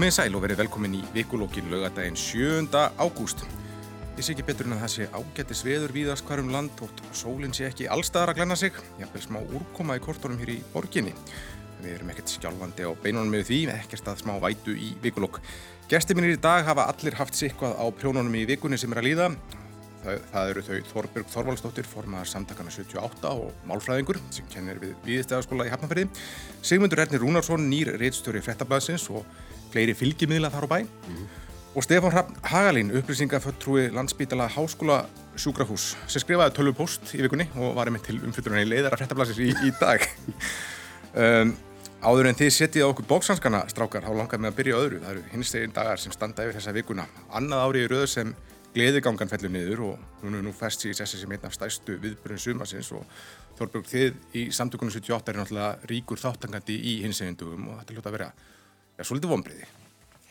Komið í sæl og verið velkomin í vikulókin lögadaginn 7. ágúst. Ég sé ekki betur en að það sé ágættis veður víðast hverjum land og sólinn sé ekki allstaðar að glenna sig. Ég haf vel smá úrkoma í kortónum hér í borginni. Við erum ekkert skjálfandi á beinunum með því, ekkert að smá vætu í vikulók. Gesti mínir í dag hafa allir haft sikkvað á prjónunum í vikunni sem er að líða. Það, það eru þau Þorbjörg Þorvaldsdóttir, formaðar samtakana 78 og málfræðingur sem kennir við Víðistæðaskóla í Hafnarferði. Sigmundur Ernir Rúnarsson, nýr reittstjóri frettablaðsins og fleiri fylgimiðla þar á bæ. Mm. Og Stefán Hrafn Hagalín, upplýsingaföldtrúi landsbítala Háskóla Sjúkrahús, sem skrifaði tölvupost í vikunni og var einmitt til umfyllurinn í leiðara frettablaðsins í, í dag. um, áður en þið setjið á okkur bóksanskana, strákar, þá langar með að byrja öðru. Það eru hinstegin dagar sem standa yfir þessa vikuna. Annað árið í rauð sem gleðigangan fellur niður og hún er nú fest í þessi sem einn af stæstu viðbjörn sumasins og Þorbjörg þið í samtökunum 78 er náttúrulega ríkur þáttangandi í hinsegindugum og þetta er hljótt að vera ja, svolítið vonbriði.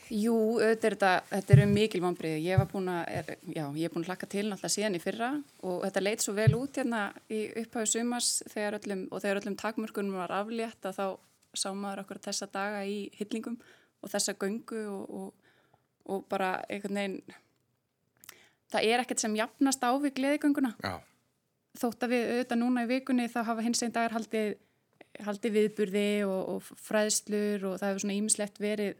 Jú, þetta, þetta eru mikil vonbriði. Ég var búin að, já, ég er búin að hlakka til náttúrulega síðan í fyrra og þetta leit svo vel út hérna í upphæðu sumas þegar öllum, og þegar öllum takmörkunum var aflétt að þá sá maður okkur þessa daga í hyllingum og þessa göngu og, og, og bara einhvern veginn það er ekkert sem jafnast á við gleðigönguna Já. þótt að við auðvitað núna í vikunni þá hafa hins einn dagar haldið, haldið viðburði og, og fræðslur og það hefur svona ímislegt verið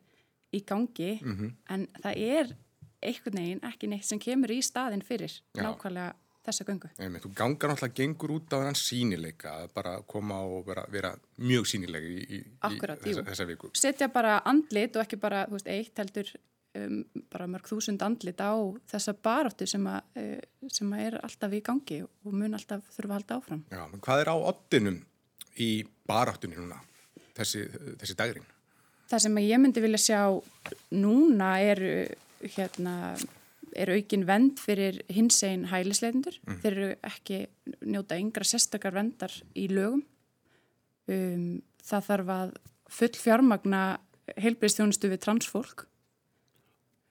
í gangi Mm -hmm. en það er einhvern veginn ekki neitt sem kemur í staðin fyrir Já. nákvæmlega þessa göngu Einmitt, þú gangar náttúrulega gengur út á þann sínileika að bara koma og vera, vera mjög sínileg í, í, Akkurat, í þessa, þessa viku. setja bara andlit og ekki bara veist, eitt heldur um, bara mörg þúsund andlit á þessa baráttu sem, að, uh, sem að er alltaf í gangi og mun alltaf þurfa að halda áfram Já, hvað er á oddinum í baráttunni núna, þessi, þessi dagrin? Það sem ég myndi vilja sjá núna er hérna er aukin vend fyrir hins einn hælisleitundur. Þeir eru ekki njóta yngra sérstakar vendar í lögum. Um, það þarf að full fjármagna heilbreyðstjónustu við transfólk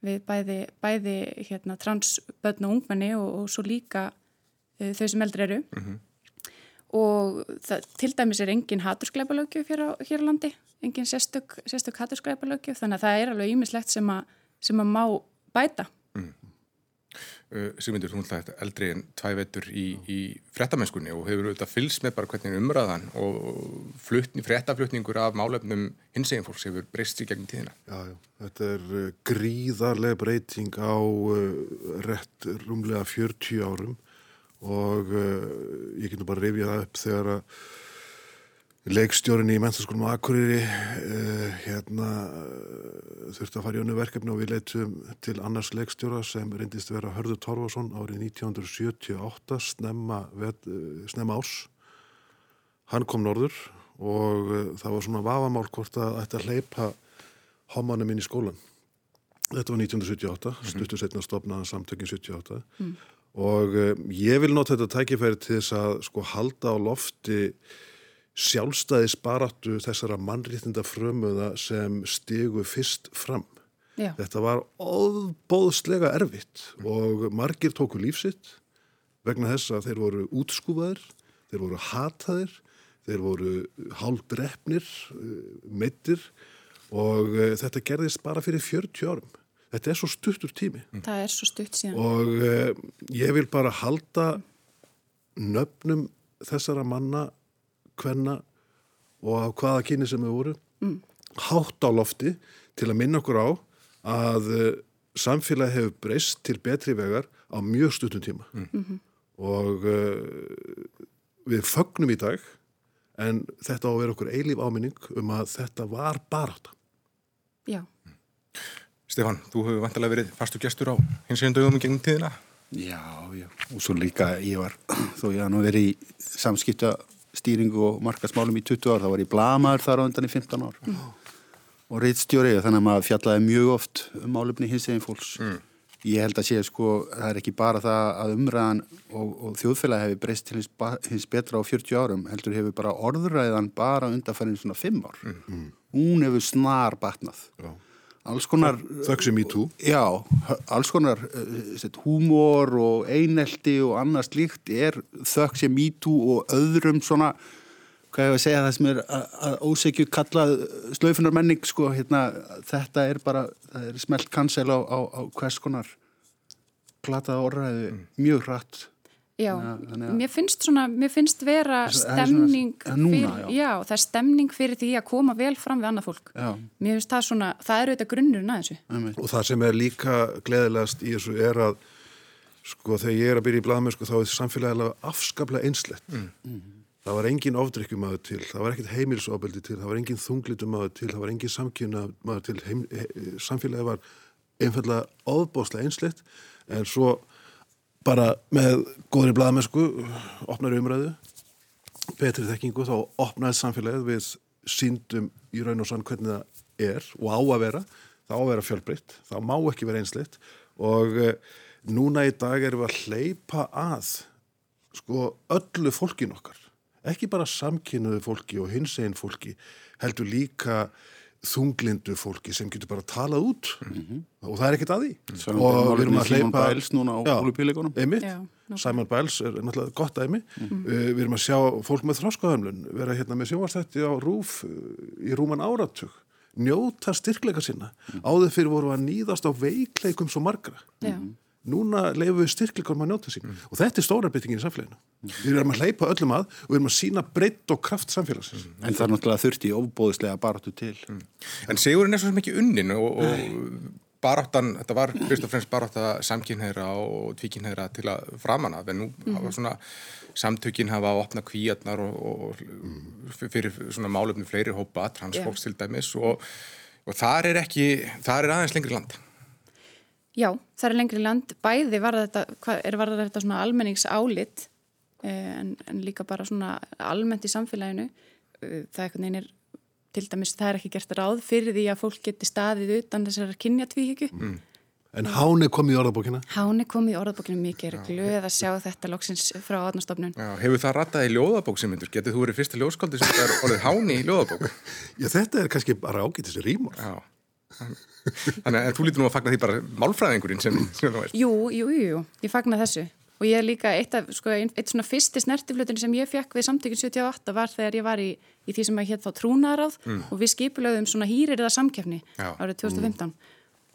við bæði, bæði hérna, transbötn og ungmenni og, og svo líka uh, þau sem eldri eru og það, til dæmis er engin haturskleipalögjöf hér, á- hér á landi, engin sérstök, sérstök haturskleipalögjöf, þannig að það er alveg ímislegt sem, a, sem að má bæta. Uh, Sigmundur, þú ætlaði eldri en tvæ vetur í, í frettamennskunni og hefur auðvitað fylgst með bara hvernig umræðan og fluttni, frettaflutningur af málefnum hinsegin fólks hefur breyst í gegnum tíðina. Já, já, þetta er uh, gríðarlega breyting á uh, rétt rúmlega 40 árum og uh, ég get nú bara rifjað það upp þegar að leikstjórin í mennstaskólum á Akureyri uh, hérna uh, þurfti að fara í önnu verkefni og við leitum til annars leikstjóra sem reyndist vera Hörður Torfason árið 1978 snemma, vet, uh, snemma ás hann kom norður og uh, það var svona vafamál hvort að að hleypa homanum inn í skólan. Þetta var 1978, stuttur setna stopnaðan samtökin 78 og um, ég vil nota þetta tækifæri til þess að sko halda á lofti sjálfstæðis baráttu þessara mannréttinda frömuða sem stigu fyrst fram. Já, Þetta var óbóðslega erfitt og margir tóku lífsitt vegna þess að þeir voru útskúfaðir, þeir voru hataðir, þeir voru hálfdrefnir, meittir og uh, þetta gerðist bara fyrir 40 árum. Þetta er svo stuttur tími. Það er svo stutt síðan. og uh, ég vil bara halda nöfnum þessara manna, hvenna og hvaða kyni sem þau voru mm. hátt á lofti til að minna okkur á að uh, samfélagi hefur breyst til betri vegar á mjög stuttum tíma. Og uh, við fögnum í dag en þetta á að vera okkur eilíf áminning um að þetta var barátta. Já, Stefan, þú hefur vantilega verið fastu gestur á hinsegin dögum í gegnum tíðina. Já, já, og svo líka ég var, þó ég haf nú verið í samskipta stýringu og markasmálum í 20 ár, þá var ég blamaður þar á undan í 15 ár og reitstjóri, þannig að maður fjallaði mjög oft um málefni hins eginn fólks. Ég held að sé, sko, það er ekki bara það að umræðan og, og þjóðfélagi hefur breyst til hins, hins betra á 40 árum, heldur hefur bara orðræðan bara undanfærin svona 5 ár. Hún hefur snar batnað. Já. Alls konar Þökk sem í tú. Já, alls konar uh, húmor og einelti og annað slíkt er þökk sem MeToo og öðrum svona, hvað ég var að segja það sem er að, ósegju kallað slöfunar menning sko, hérna, þetta er bara það er smelt cancel á, á, á hvers konar glataða orðræðu mjög hratt Já, Þannig að- mér finnst svona, mér finnst vera er svona- stemning er núna, fyrir, já. það er stemning fyrir því að koma vel fram við annað fólk. Já. Mér finnst það svona, það er auðvitað grunnurinn að þessu. Og það sem er líka gleðilegast í þessu er að sko þegar ég er að byrja í blaðmenn sko þá er samfélagilega afskaplega einslegt. Það var engin ofdrykkjumaður til, það var ekkert heimilsofbeldi til, það var engin þunglitumaður til, það var engin samkynnaður til, heim, he, samfélagi var einfallega ofbóðslega einslegt en svo bara með góðri blaðmennsku, opnar umræðu, betri þekkingu þá opnaði samfélagið við síndum í raun og sann hvernig það er og á að vera, það á að vera fjölbreytt, það má ekki vera einsleitt og e, núna í dag erum við að hleypa að sko öllu fólkin okkar, ekki bara samkynnuðu fólki og hinsegin fólki, heldur líka þunglindu fólki sem getur bara talað út. Og það er ekkert að því. Saman og við erum að hleypa. Simon Biles er náttúrulega gott dæmi. Uh, við erum að sjá fólk með þráskaðamlun vera hérna með sjónvarstætti á rúf uh, í rúman áratug njóta styrkleika sinna. Áður fyrir voru að nýðast á veikleikum svo margra. Núna leifum við styrkleikum að njóta sín. Og þetta er stóra byttingin í samfélaginu. Við erum að hleypa öllum að og við erum að sína breytt og kraft samfélagsins. En það er náttúrulega þurfti ofbóðislega baráttu til. En sigurinn er svo sem ekki unnin og, og baráttan, þetta var fyrst og fremst barátta samkynneira og tvíkynneira til að framanna, en nú hafa svona samtökin hafa að opna kvíarnar og, og fyrir svona málefni fleiri hópa, transfólks til dæmis og, og þar er ekki, þar er aðeins lengri land. Já, það er lengri land, bæði var þetta, hvað, er var þetta svona almenningsálit eh, en, en líka bara svona almennt í samfélaginu. Eh, Það er einhvern veginn er, til dæmis, það er ekki gert ráð fyrir því að fólk geti staðið utan þessar kynjatvíhyggju. Mm. en hán er komið í orðabókina Hán er komið í orðabókinu mikið, er glöð að sjá þetta loksins frá átnastofnun. Já, hefur það rattað í ljóðabók sem myndur? Getið þú verið fyrsta ljóðskóldi sem er orðið háni í ljóðabók? Já, þetta er kannski bara ágætis rímur Já. Þannig að þú lítur nú að fagna því bara málfræðingurinn sem, sem þú veist. Jú, jú, jú, jú, ég fagna þessu. Og ég er líka eitt af, sko, eitt svona fyrsti snertiflutin sem ég fekk við samtökun 78 var þegar ég var í, í því sem að hétt þá trúnaráð og við skipulögðum svona hýririða samkefni Já. árið 2015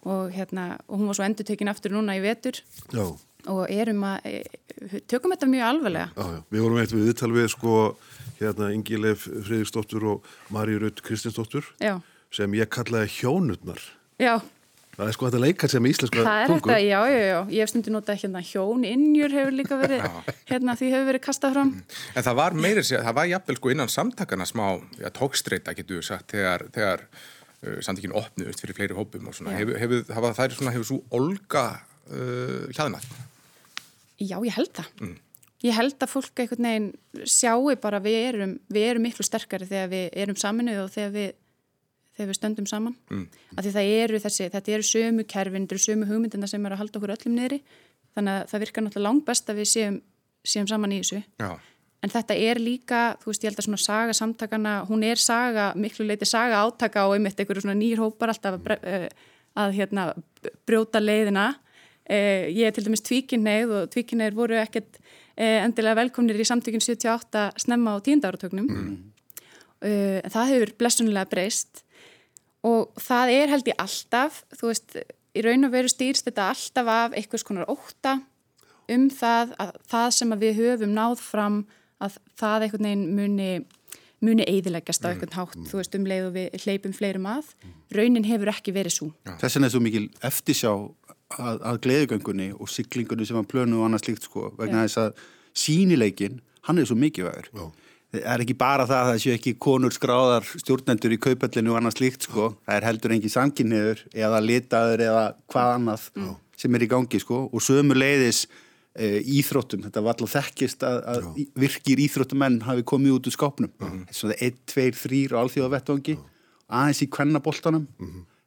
og hérna, og hún var svo endur tekin aftur núna í vetur. Já, og erum að, e, tökum þetta mjög alvarlega. já, já. Við vorum eitt við viðtal við sko hérna Ingileif Friðriksdóttur og Marí Rutt Kristinsdóttur. Já, sem ég kallaði hjónutnar. já, Það er sko þetta leikar sem íslenska það er tungu. þetta, já, já, já, ég hef stundu notað hérna hjón, innjur hefur líka verið, hérna því hefur verið kastað fram. En það var meira sér, það var jafnvel sko innan samtakana smá, já, tókstreita getur við sagt, þegar, þegar uh, samtökin opnuðust fyrir fleiri hópum og svona. Hefur, hefur, hafa þær svona, hefur svo olga uh, hjaðnað? Já, ég held það. Ég held að fólk einhvern veginn sjáu bara við erum, við erum miklu sterkari þegar við erum saminuð og þegar við, þegar við stöndum saman. Mm. Því það eru þessi, þetta eru sömu kerfin, þetta eru sömu hugmyndina sem eru að halda okkur öllum niðri. Þannig að það virkar náttúrulega langt best að við séum, séum saman í þessu. Já. En þetta er líka, þú veist, ég held að svona saga samtakana, hún er saga, miklu leiti saga átaka og einmitt einhverju svona nýr hópar alltaf að, bre- eh, að hérna, brjóta leiðina. Eh, ég er til dæmis tvíkinneið og tvíkinneið voru ekkert eh, endilega velkomnir í samtökinn 78 snemma á tíundáratögnum. Mm. en það hefur blessunilega breyst og það er held ég alltaf, þú veist, í raun og veru stýrst þetta alltaf af einhvers konar óta um það að það sem að við höfum náð fram að það einhvern veginn muni muni eiðileggjast á einhvern hátt, þú veist, um leið og við hleypum fleirum að. Raunin hefur ekki verið svo. Þess vegna er svo mikil eftirsjá að, að gleðugöngunni og siglingunni sem að plönu og annað slíkt sko, vegna þess að sínileikin, hann er svo mikilvægur. Já. Það er ekki bara það að það séu ekki konur skráðar stjórnendur í kaupallinu og annað slíkt sko, það er heldur engi samkynniður eða litaður eða hvað annað sem er í gangi sko. Og sömu leiðis e, íþróttum, þetta var alltaf þekkist að, að virkir íþróttumenn hafi komið út úr skápnum, þetta er svona 1, 2, 3 og alþjóða vettvangi, aðeins í kvennaboltanum.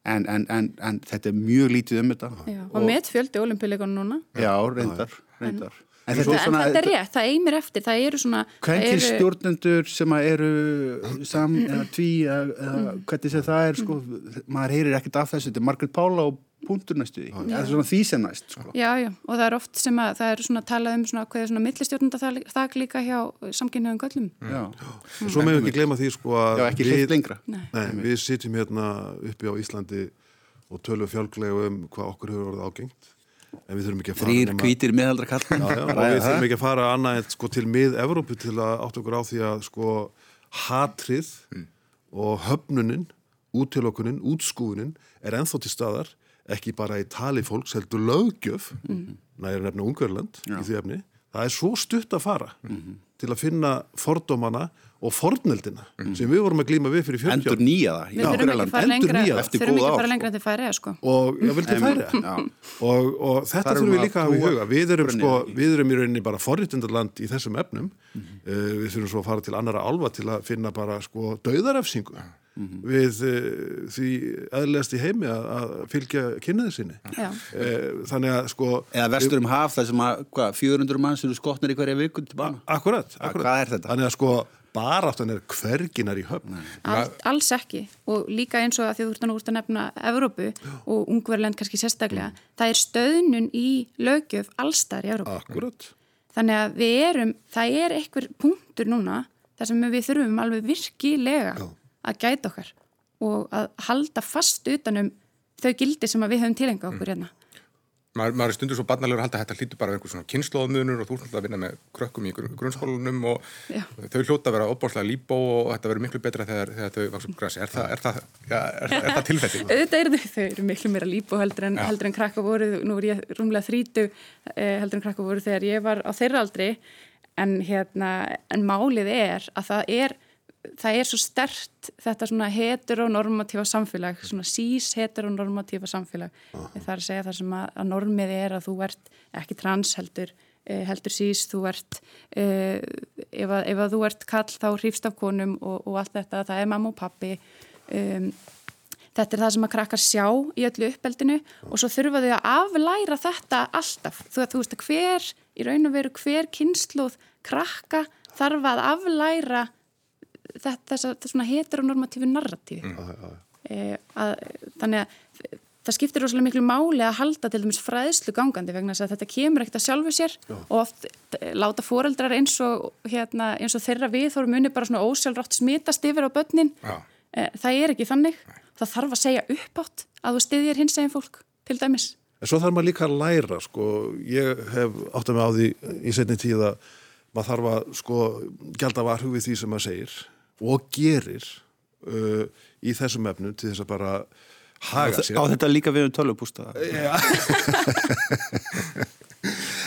En, en, en, en þetta er mjög lítið um þetta. Já, og með fjöldi olimpíuleikonum núna. Já, reyndar, reyndar. En þetta er svona, en þetta er rétt, það eimir eftir, það eru svona... Hvernig eru- stjórnendur sem að eru sam eða tví eða, eða hvernig sem það er sko, maður heyrir ekkert af þessu, þetta er Margaret Pála og punktur næstu því. Það er svona því sem næst, sko. Já, já, og það er oft sem að það er svona talað um svona hvað er svona millistjórnunda þak líka hjá samkynniðum göllum. Já, Og svo meðum við ekki gleyma því sko að Já ekki hlitt lengra. Nei. Nei, við sitjum hérna uppi á Íslandi og tölum fjálglega um hvað okkur hefur orðið ágengt en við þurfum ekki að fara Þrýr kvítir miðaldra kall. Og við þurfum ekki að fara annað en sko til mið-Evrópu til að átt okkur á því að sko hatrið og höfnunin, útilokunin, útskúfunin er enþá til staðar ekki bara í tali fólks heldur löggjöf, næri nefna Ungverland í því efni, það er svo stutt að fara til að finna fordómana og forneldina sem við vorum að glíma við fyrir 40 Endur árum. nýja það. Við þurfum ekki að fara lengra, þurfum ekki að fara sko. lengra en þið færi, sko. og ég vildi færa og, og þetta þurfum við við líka að hafa í huga við erum, sko, við erum í rauninni bara forritundarland í þessum efnum Mhm. uh, við þurfum svo að fara til annara álfa til að finna bara sko dauðarefsingu Mhm. við uh, því eðlegast í heimi að, að fylgja kynniði sinni Já. uh, þannig að sko Eða vestur um haf þar sem að, hvað, 400 manns eru skotnir í hverja viku til bana. Akkurat, akkurat. hvað er þetta? þannig að sko baráttan er hverginar í höfn. All, alls ekki. Og líka eins og að því þú ert að, að nefna Evrópu og ungverðland kannski sérstaklega það er stöðnun í lögjöf allstar í Evrópu. Akkurat. Þannig að við erum, það er einhver punktur núna þar sem við þurfum alveg virkilega að gæta okkar og að halda fast utanum þau gildi sem að við höfum tilenga okkur hérna Maður, maður er stundur svo barnalegur að halda að þetta hlýtur bara af einhver svona kynnslóðmunur og þú alltaf að vinna með krökkum í grunn, grunnskólanum og Já. þau hljóta að vera opbórslega líbó og þetta verður miklu betra þegar, þegar þau vaksa upp grassi. Er það, er það, ja, er, er það tilfellið? auðvitað eru þau, þau eru miklu meira lípu heldur en, en krakka voru, nú er ég rúmlega þrítu eh, heldur en krakka voru þegar ég var á þeirra aldri en hérna en málið er að það er það er svo stert þetta svona heteronormatífa samfélag svona sís heteronormatífa samfélag. Það er að segja það sem að, að normið er að þú ert ekki trans heldur eh, heldur sís, þú ert uh, ef, að, ef að þú ert kall þá hrýfst af konum og, og allt þetta það er mamma og pappi um, Þetta er það sem að krakkar sjá í öllu uppeldinu og svo þurfa þau að aflæra þetta alltaf. Þú, þú veist að hver, í raun og veru hver kynsluð krakka þarf að aflæra þetta, þessa, þessa svona heteronormatífu narratífi. E, að, þannig að það skiptir rosalega miklu máli að halda til dæmis fræðslu gangandi vegna þess að þetta kemur ekkert að sjálfu sér og oft eh, láta foreldrar eins og, hérna, eins og þeirra við þó muni bara svona ósjálfrátt smitast yfir á börnin. Já. Eh, Það er ekki þannig. Það þarf að segja uppátt að þú styðjir hins eginn fólk, til dæmis. En svo þarf maður líka að læra, sko, ég hef átt að mig á því í setni tíð að maður þarf að, sko, gælda varhug við því sem maður segir og gerir uh, í þessum efnum til þess að bara haga sér. Á þetta líka við um tölvupústa. Já.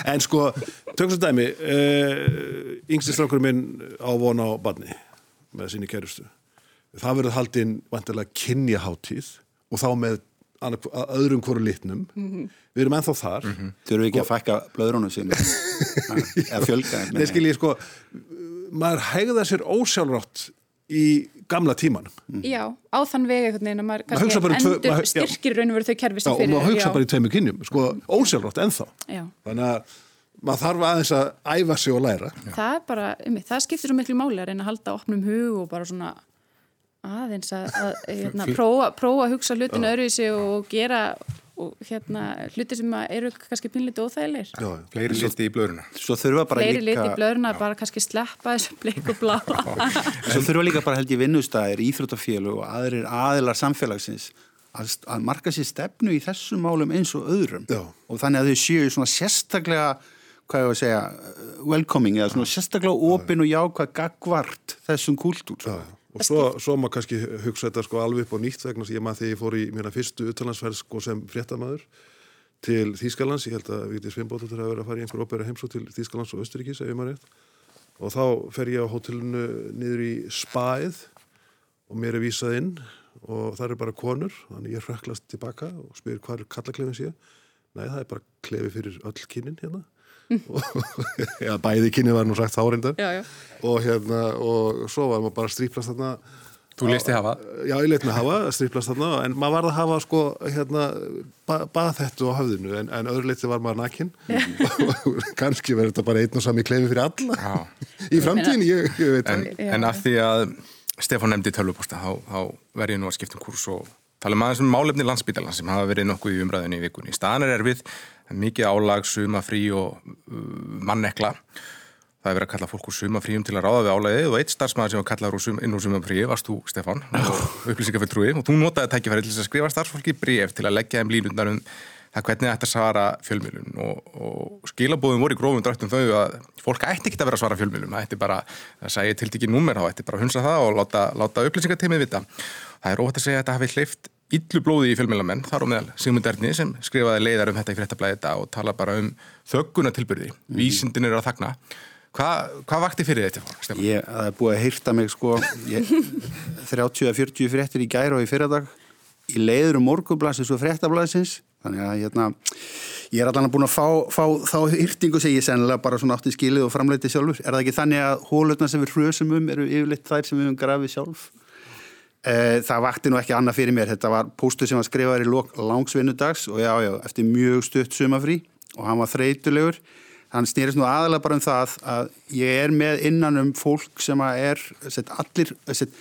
en sko, tökum svo dæmi, uh, yngsti strákur minn á von á badni með sinni kærustu. Það verður haldinn vantilega kynjaháttíð og þá með öðrum hvoru litnum. Við erum ennþá þar. Þurfum við ekki að fækka blöðrunum sinni. Eða fjölga. Nei, skil ég sko, maður hegða sér ósjálfrátt í gamla tímanum. Já, á þann veg einhvern veginn að maður hugsa kannski um tvö- endur maður- já. styrkir í raun og veru þau kerfi Já, sem og fyrir. maður hugsa já, bara í tveimur kynjum, sko, ósjálfrátt ennþá. Já, Þannig að maður þarf aðeins að æfa sig og læra. það er bara, um, það skiptir svo miklu máli að reyna að halda opnum hug og bara svona aðeins að, að hérna, prófa, prófa að hugsa hlutinu öðruvísi og gera og hérna hluti sem að eru kannski pinlítið óþægilegir. Já, já. Fleiri liti í blöðruna. Svo þurfa bara Fleiri líka... liti blöðurna bara kannski sleppa þessu blik og blá. Svo þurfa líka bara held ég vinnustæðir, íþróttafélug og aðrir aðilar samfélagsins að, að marka sér stefnu í þessum málum eins og öðrum. Já. Og þannig að þau séu svona sérstaklega, hvað ég var að segja, welcoming eða svona sérstaklega opin og jákvæð gagvart þessum kúltúr. Já, og svo, svo maður kannski hugsa þetta sko alveg upp á nýtt vegna sem ég maður þegar ég fór í mína fyrstu uttalandsferð sko sem fréttamaður til Þýskalands, ég held að Vigdís Sveinbóttur hafa verið að fara í einhver ópera heimsó til Þýskalands og Östuríkis ef ég maður rétt. Og þá fer ég á hótelinu niður í Spaið og mér er vísað inn og það eru bara konur þannig ég röklast tilbaka og spyr hvað er kallaklefin sé. Nei það er bara klefi fyrir öll kynnin hérna já, bæði kynni var nú sagt þá reyndar. Já, já. og hérna og svo var maður bara stríplast þarna Þú leist þið hafa. já, ég leitt mig hafa, stríplast þarna en maður varð að hafa sko hérna ba baðhettu á höfðinu en, en öðru leiti var maður nakinn. Og kannski verður þetta bara einn og sami klefi fyrir alla. Í framtíðin, ég, ég veit En, en af því að Stefán nefndi tölvupósta, þá, þá verð ég nú að skipta um kurs og tala um aðeins um málefni landsbítalan sem hafa verið nokkuð í umræðinni í vikunni. Staðan er erfið, mikið álag, sumafrí og uh, mannekla. Það er verið að kalla fólk úr sumafríum til að ráða við álagið og eitt starfsmæður sem var kallaður sum, inn úr sumafríi varst þú, Stefan, og upplýsingafelltrúi og þú notaði tækifæri til að skrifa starfsfólki bref til að leggja þeim línundar um það hvernig þetta svara fjölmjölun og, og skilabóðum voru í grófum drættum þau að fólk ætti ekki að vera að svara fjölmjölum það ætti bara, það sæði til ekki númer þá ætti bara að hunsa það og láta, láta upplýsingateimið vita. Það er óhætt að segja að þetta hafi hleyft yllu blóði í fjölmjölamenn, þar og meðal Sigmund Erni sem skrifaði leiðar um þetta í fréttablaði þetta og tala bara um þögguna tilbyrði mm. vísindin eru að þakna Hvað hva vakti fyrir þetta? Stefán? Ég, það er búið að hýrta mig sko. 30-40 fréttir í gæri og í fyrradag. Í leiður um morgublasins og fréttablasins þannig að hérna, ég er allan búin að fá, fá þá hýrtingu sem ég sennilega bara svona átti skilið og framleiti sjálfur. Er það ekki þannig að hólutna sem við hrjösum um eru yfirleitt þær sem við höfum grafið sjálf það vakti nú ekki annað fyrir mér þetta var póstu sem var skrifaður í langsvinnudags og já já, eftir mjög stutt sumafrí og hann var þreytulegur hann snýrist nú aðalega bara um það að ég er með innan um fólk sem að er set, allir set,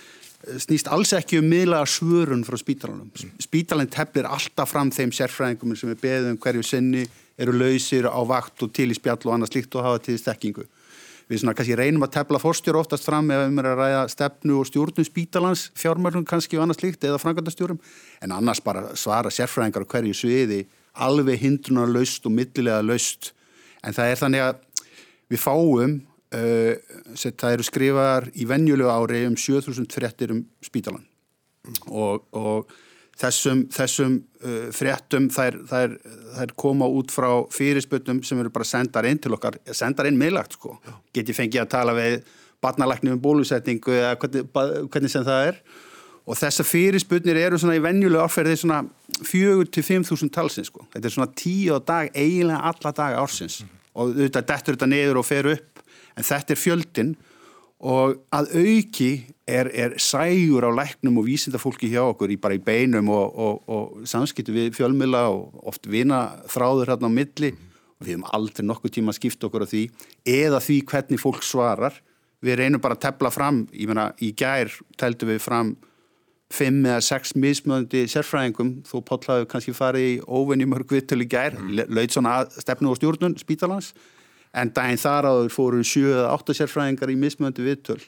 snýst alls ekki um miðlaga svörun frá spítalanum. Spítalinn tefnir alltaf fram þeim sérfræðingum sem er beðum hverju sinni, eru lausir á vakt og til í spjall og annað slikt og hafa til stekkingu. Við svona kannski reynum að tefla fórstjóru oftast fram ef við erum að ræða stefnu og stjórnum spítalans, fjármörnum kannski og annað slikt eða frangandastjórum, en annars bara svara sérfræðingar á hverju sviði alveg hindrunar laust og millilega laust. En það er þannig að við fáum Uh, það eru skrifaðar í venjulegu ári um 7000 fréttir um spítalan og, og þessum, þessum uh, fréttum þær, þær, þær koma út frá fyrirspötnum sem eru bara sendar inn til okkar sendar inn meðlagt sko. Geti fengið að tala við barnalæknum um bólusetningu eða hvernig, hvernig sem það er? Og þessa fyrirspötnir eru svona í venjulegu áferði svona 4-5.000 talsins sko. Þetta er svona 10 dag eiginlega alla daga ársins. Mm. og þetta dettur þetta niður og fer upp. En þetta er fjöldin og að auki er, er sægur á læknum og vísindafólki hjá okkur í bara í beinum og, og, og samskiptu við fjölmila og oft vina þráður hérna á milli. Og við hefum aldrei nokkuð tíma að skipta okkur á því eða því hvernig fólk svarar. Við reynum bara að tepla fram ég menna í gær tældu við fram fimm eða sex mismöðandi sérfræðingum. Þó potlaðu kannski farið í óvinni mörg vittölu gær, mm. laut svona stefnu og stjórnun spítalans en daginn þar áður fóru 7-8 sérfræðingar í mismöndu viðtöl.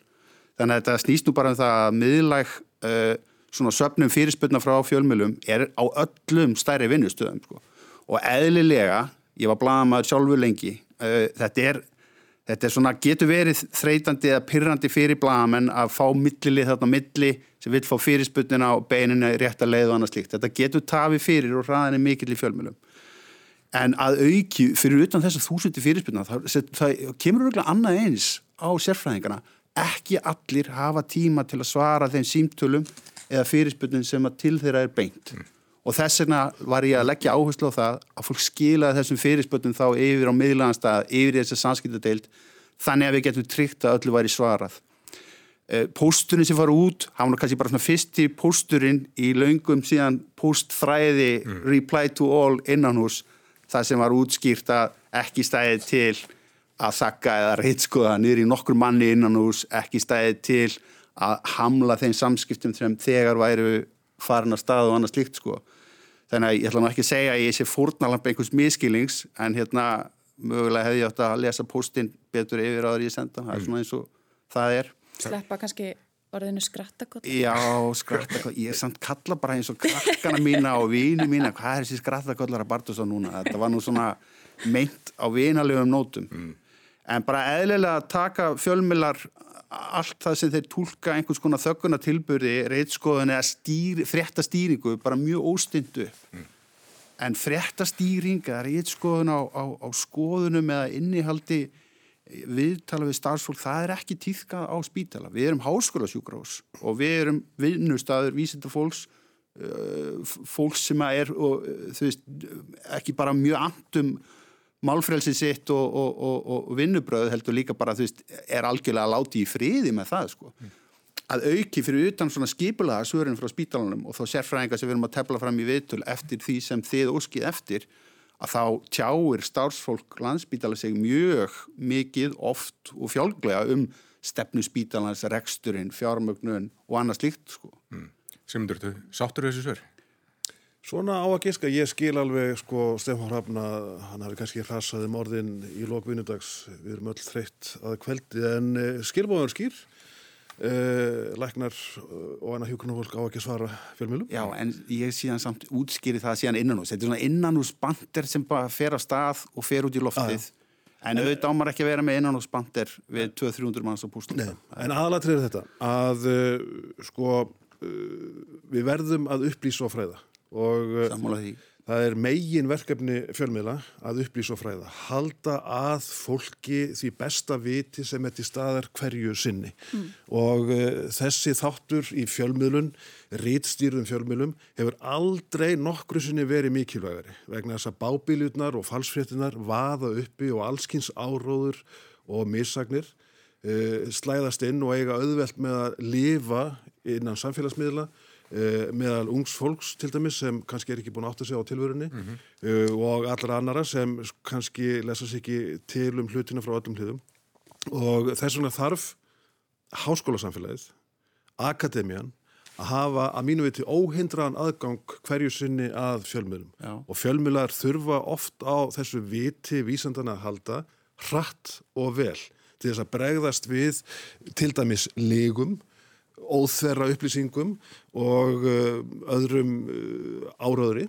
Þannig að þetta snýst nú bara um það að miðlæg uh, svona söpnum fyrirspilna frá fjölmjölum er á öllum stærri vinnustöðum sko. og eðlilega, ég var bladamæður sjálfur lengi, uh, þetta er Þetta er svona, getur verið þreytandi eða pyrrandi fyrir blagamenn að fá millili þarna milli sem vil fá fyrirsputnina og beinina rétt að leiða og annað slíkt. Þetta getur tafið fyrir og hraðinni mikill í fjölmjölum en að auki fyrir utan þess að þúsundi fyrirspilna það, það kemur örgulega annað eins á sérfræðingarna ekki allir hafa tíma til að svara þeim símtölum eða fyrirspilnum sem að til þeirra er beint mm. og þess vegna var ég að leggja áherslu á það að fólk skilaði þessum fyrirspilnum þá yfir á miðlanstað, yfir í þessi samskiptadeild þannig að við getum tryggt að öllu væri svarað eh, Pósturinn sem fara út, hann var kannski bara svona fyrsti pósturinn í laungum síðan póstfræði mm. reply to all innan hús það sem var útskýrt að ekki stæði til að þakka eða reytskoða niður í nokkur manni innan hús, ekki stæði til að hamla þeim samskiptum sem þegar væru farin að stað og annað slíkt sko. Þannig að ég ætla ekki að segja að ég sé fórnalamp einhvers miskilings en hérna mögulega hefði ég átt að lesa postin betur yfir áður ég senda, það er svona eins og það er. Sleppa kannski orðinu skrattakott Já, skrattakott, ég er samt kalla bara eins og krakkana mína og vini mína hvað er þessi skrattakotlar að Bartos á núna? Þetta var nú svona meint á vinalegum nótum. Mm. en bara eðlilega að taka fjölmilar allt það sem þeir tólka einhvers konar þögguna tilbyrði reytskoðun eða stýr, fréttastýringu bara mjög óstindu mm. en fréttastýring eða reytskoðun á, á, á skoðunum eða innihaldi viðtala við starfsfólk, það er ekki týðkað á spítala. Við erum háskólasjúkrós og við erum vinnustadur vísindafólks uh, fólks sem er og, uh, veist, ekki bara mjög andum málfrelsi sitt og, og, og vinnubröð heldur líka bara veist, er algjörlega láti í friði með það sko. Mm. að auki fyrir utan svona skipulaða svörin frá spítalanum og þá sérfræðingar sem við erum að tefla fram í viðtöl eftir því sem þið óskið eftir að þá tjáir starfsfólk landsbítala sig mjög mikið oft og fjálglega um stefnu spítalans, reksturinn, fjármögnun og annað slíkt sko. Mm. Simundur, þú sáttur þessu svör? Svona á að giska, ég skil alveg sko Stefán Hrafna, hann hafi kannski hrasaði morðin í lókvinnudags, við erum öll þreytt að kveldi, en uh, skilbóðan skýr, uh, læknar og annað hjókunarfólk á ekki að svara fjölmjölum. Já, en ég síðan samt útskýri það síðan innanús. Þetta er svona innanúsbandir sem bara fer á stað og fer út í loftið. En auðvitað ámar ekki að vera með innanúsbandir við 200-300 manns á pústum. En aðalatrið er þetta, að uh, sko uh, við verðum að upplýsa og fræða og uh, Sammála því. Það er megin verkefni fjölmiðla að upplýsa og fræða. Halda að fólki því besta viti sem er til staðar hverju sinni. Og uh, þessi þáttur í fjölmiðlun, rítstýrðum fjölmiðlum, hefur aldrei nokkru sinni verið mikilvægari vegna þess að bábíljurnar og falsfréttinar vaða uppi og allskins áróður og missagnir uh, slæðast inn og eiga auðvelt með að lifa innan samfélagsmiðla meðal ungs fólks til dæmis sem kannski er ekki búin að átta sig á tilvörunni uh, og allra annara sem kannski lesa sig ekki til um hlutina frá öllum hliðum. Og þess vegna þarf háskólasamfélagið, akademian að hafa að mínu viti óhindraðan aðgang hverju sinni að fjölmiðlum. Já. og fjölmiðlar þurfa oft á þessu viti vísandana að halda hratt og vel til þess að bregðast við til dæmis legum óþverra upplýsingum og uh, öðrum uh, áraðri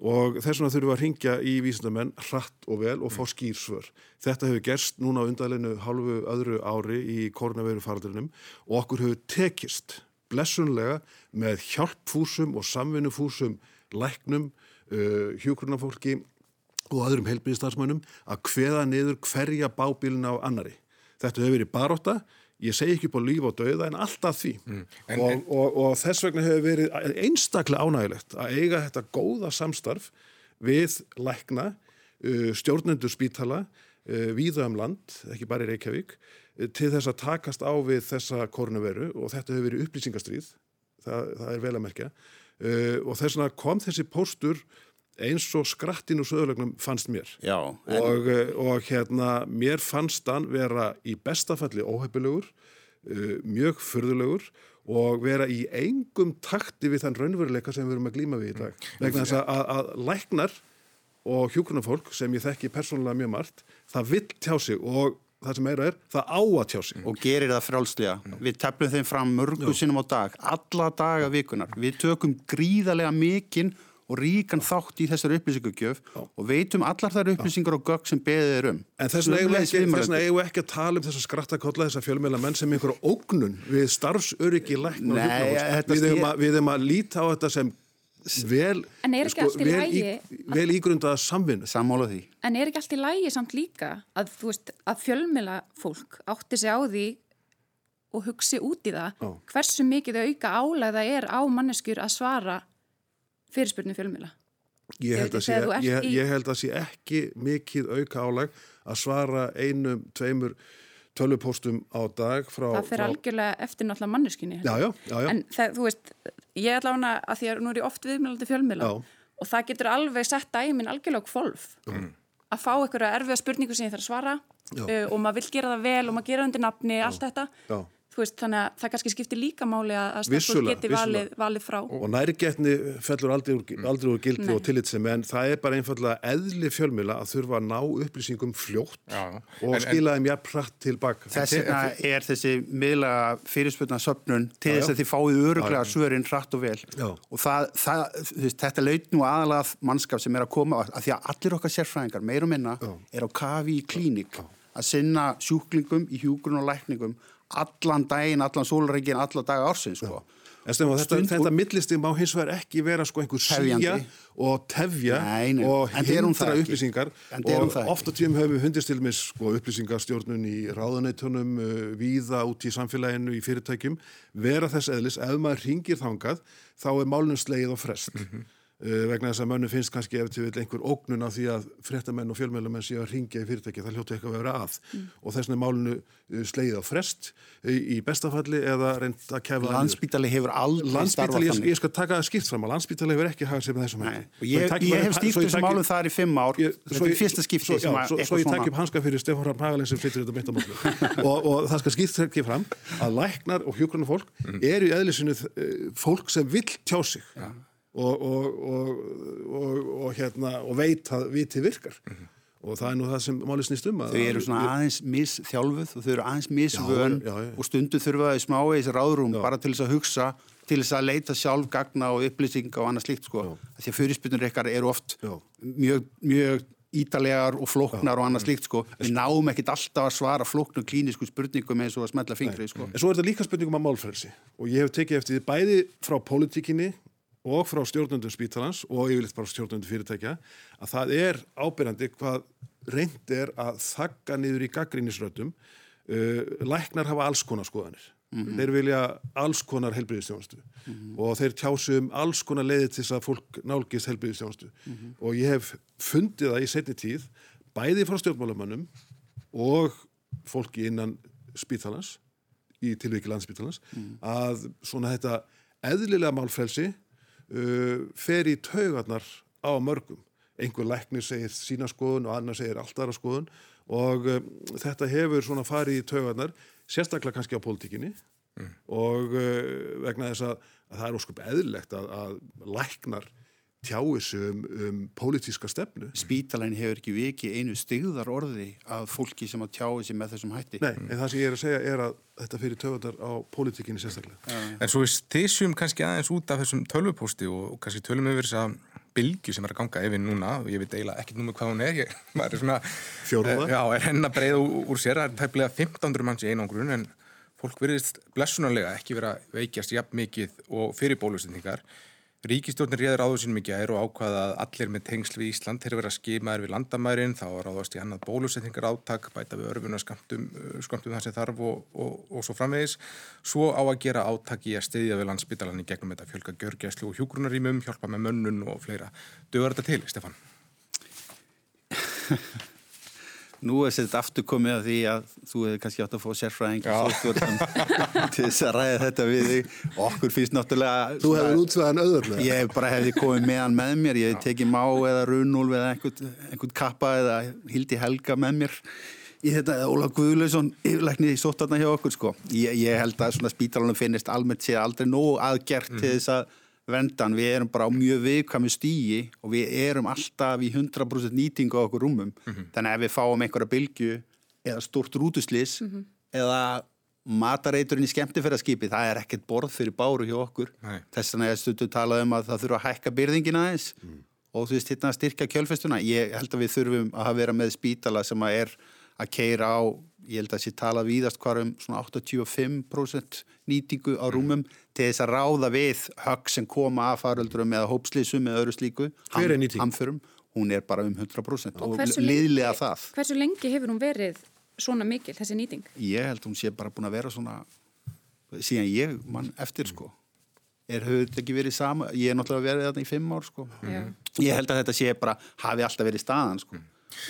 og þess vegna þurfum við að ringja í vísindamenn hratt og vel og fá skýrsvör. Þetta hefur gerst núna á undarleinu halvu öðru ári í koronaviru faraldrinum og okkur hefur tekist blessunlega með hjálpfúsum og samvinnufúsum læknum, uh, hjúkrunafólki og öðrum helbriðstarfsmönnum að hveða niður hverja bábílina á annari. Þetta hefur verið baróta, ég segi ekki upp á líf og dauða en alltaf því. En- og, og, og þess vegna hefur verið einstaklega ánægilegt að eiga þetta góða samstarf við lækna, uh, stjórnendur spítala, uh, víða um land, ekki bara í Reykjavík, uh, til þess að takast á við þessa koronaveru og þetta hefur verið upplýsingastrýð, það, það er vel að merkja. Og þess vegna kom þessi póstur eins og skrattin úr söðurlegnum fannst mér Já, en, og, eh, og hérna mér fannst hann vera í bestafalli óheppilegur, uh, mjög furðulegur og vera í engum takti við þann raunveruleika sem við erum að glíma við í dag. Vegna þess að, að, læknar og hjúgrunafólk sem ég þekki persónulega mjög margt, það vill tjá sig og það sem meira er, það á að tjá sig. og gerir það frjálslega. Við teflum þeim fram mörgu sinnum á dag, alla daga vikunar. Við tökum gríðarlega mikinn og ríkan þátt í þessar upplýsingugjöf og veitum allar þær upplýsingar og gögg sem beðið er um. En þess vegna eigum við ekki, þess að tala um þessa skrattakolla, þessa fjölmjöla menn sem einhverja ógnun við starfsöryggi lækna og þetta við, snýr- að- að líta á þetta sem vel, sko, allt í vel, vel ígrundaða samvinnu. Sammála því. En er ekki allt í lægi samt líka að, að fjölmila fólk átti sig á því og hugsi út í það Já. hversu mikið auka álæða er á manneskjur að svara fyrirspurnu fjölmila. Ég held, sé, ég, í- ég held að sé ekki mikið auka álag að svara einum, tveimur tölvupóstum á dag frá... Það fer frá- algjörlega eftir náttúrulega manneskjunni. Já, já, já, já. En það, þú veist, ég ætla hana að því að nú er ég oft viðmjölandi fjölmila Já. og það getur alveg sett dæmin algjörlega á kvolf. Að fá einhverja erfiða spurningu sem ég þarf að svara uh, og maður vil gera það vel og maður gera undir nafni, allt þetta. Já. Veist, þannig að það kannski skiptir líka máli að stelpur geti valið, valið frá. Og nærgetni fellur aldrei úr, aldrei úr gildi Nei. og tillitsemi en það er bara einfallega eðli fjölmjöla að þurfa að ná upplýsingum fljótt Já. og En- skila þeim jafn hratt tilbaka. Þess vegna er þessi miðla fyrirspurna söpnun til þess að þið fáið öruglega Já, já. svörin hratt og vel. Já. Og það, það, veist, þetta laut nú aðalega að mannskap sem er að koma að því að allir okkar sérfræðingar, meir og minna, Já. er á kafi í klínik að sinna sjúklingum í hjúgrun og lækningum allan daginn, allan sólreikin, alla daga ársins, sko. En stefnum, þetta, Stund- þetta millisti má hins vegar ekki vera sko einhver síja og tefja Nei, nei, og hún hindra upplýsingar. Hún og ofta tíum höfum við hundist til með sko, upplýsingarstjórnun í ráðuneytunum uh, víða út í samfélaginu í fyrirtækjum vera þess eðlis, ef maður ringir þangað þá er málunum slegið og frest. Mhm. uh, vegna þess að mönnum finnst kannski ef til vil einhver ógnun af því að fréttamenn og fjölmjölumenn séu að ringja í fyrirtæki það hljóti eitthvað að vera að Mm. og þess vegna er málunu uh, slegið á frest uh, í bestafalli eða reynd að kefa. Landspítali hefur aldrei starfað ég, þannig. ég skal taka það skipt fram að Landspítali hefur ekki hagað með þessum ég, ég bara hef ég þessum taki- málum þar í fimm ár ég- þetta er ég- fyrsta skipti svo, sem já, að svo, svo eitthvað ég takk upp hanska fyrir Stefán Hrafn Hagalinn sem flyttur þetta mitt á mótlu og, og og Mm. hérna, og veit að vitið virkar og það er nú það sem máli snýst um Þau eru svona aðeins misþjálfuð og þau eru aðeins misvön Já, já, já. og stundu þurfa þau smá í þessi ráðrúm bara til þess að hugsa, til þess að leita sjálf gagna og upplýsinga og annað slíkt sko. Því að fyrirspyrnur ykkar eru oft Já. mjög, mjög ítalegar og flóknar og annað slíkt sko. Við náum ekkit alltaf að svara flóknu klínisku spurningum eins og að smetla fingri sko. En svo er þetta líka spurningum að málfrelsi og ég hef tekið eftir því bæði frá pólitíkinni og frá stjórnundum spítalans og yfirleitt bara stjórnundum fyrirtækja að það er ábyrjandi hvað reynd er að þagga niður í gaggrínisröddum uh, læknar hafa alls konar skoðanir. Þeir vilja alls konar helbriðistjónustu og þeir tjásu um alls konar leiði til þess að fólk nálgist helbriðistjónustu og ég hef fundið það í setni tíð bæði frá stjórnmálamönnum og fólki innan spítalans í tilviki landsbítalans að svona þetta eðlilega málfrelsi uh, fer í taugarnar á mörgum. Einhver læknir segir sína skoðun og annar segir allt aðra skoðun og um, þetta hefur svona farið í taugarnar, sérstaklega kannski á pólitíkinni og uh, vegna þess að, að það er ósköp eðlilegt að, að læknar tjái sig um, um pólitíska stefnu. Spítalæn hefur ekki vikið einu stigðar orði að fólki sem að tjáu sig með þessum hætti. Nei, en það sem ég er að segja er að þetta fyrir taugarnar á pólitíkinni sérstaklega. En svo við stysjum kannski aðeins út af þessum tölvupósti og kannski tölum yfir þess að bylgju sem er að ganga yfir núna og ég veit eiginlega ekkert númur hvað hún er ég, maður er svona Fjórða? eh, Já, er henn að breyða úr, sér það er tæplega 1500 manns í einangrun en fólk virðist blessunarlega ekki vera að veikjast jafn mikið og fyrir bólusendingar Ríkistjórnir réður áður sínum í gær og ákvaða að allir með tengsl við Ísland þeir vera skimaður við landamærin, þá ráðast í annað bólusetningar áttak, bæta við örfuna skamtum, skamtum það sem þarf og, og, og svo framvegis. Svo á að gera áttak í að styðja við landsbytalan í gegnum þetta fjölga gjörgjæslu og hjúgrunarýmum, hjálpa með mönnun og fleira. Dögur þetta til, Stefan? Nú er þetta aftur komið að því að þú hefði kannski átt að fá sérfræðing til þess að ræða þetta við þig. Okkur finnst náttúrulega... Þú hefur útveðan auðvörlega. Ég bara hefði komið með hann með mér, ég hefði tekið má eða runúl eða einhvern, einhvern kappa eða hildi helga með mér í þetta, eða Óla Guðlausson yfirleikni í sóttarna hjá okkur sko. Ég, ég held að svona spítalunum finnist almennt sér aldrei nóg aðgert til þess að vendan, við erum bara á mjög viðkvæmi stígi og við erum alltaf í 100% nýtingu á okkur rúmum. Þannig að ef við fáum einhverja bylgju eða stort rútuslis eða matareiturinn í skemmtifæraskipi það er ekkert borð fyrir báru hjá okkur. Nei. þess vegna er stundu talað um að það þurfa að hækka byrðingina aðeins og þú veist hérna að styrka kjölfestuna. Ég held að við þurfum að vera með spítala sem að er að keira á ég held að sé talað víðast hvar um svona 85% nýtingu á rúmum til þess að ráða við högg sem koma af faröldurum eða hópslýsum eða öðru slíku. Hver er nýting? Hamförum, hún er bara um 100% og, hversu liðlega það. Hversu lengi hefur hún verið svona mikil, þessi nýting? ég held hún sé bara búin að vera svona síðan ég mann eftir sko. Er höfðu þetta ekki verið sama? Ég er náttúrulega verið þarna í fimm ár sko. Já. ég held að þetta sé bara hafi alltaf verið staðan sko.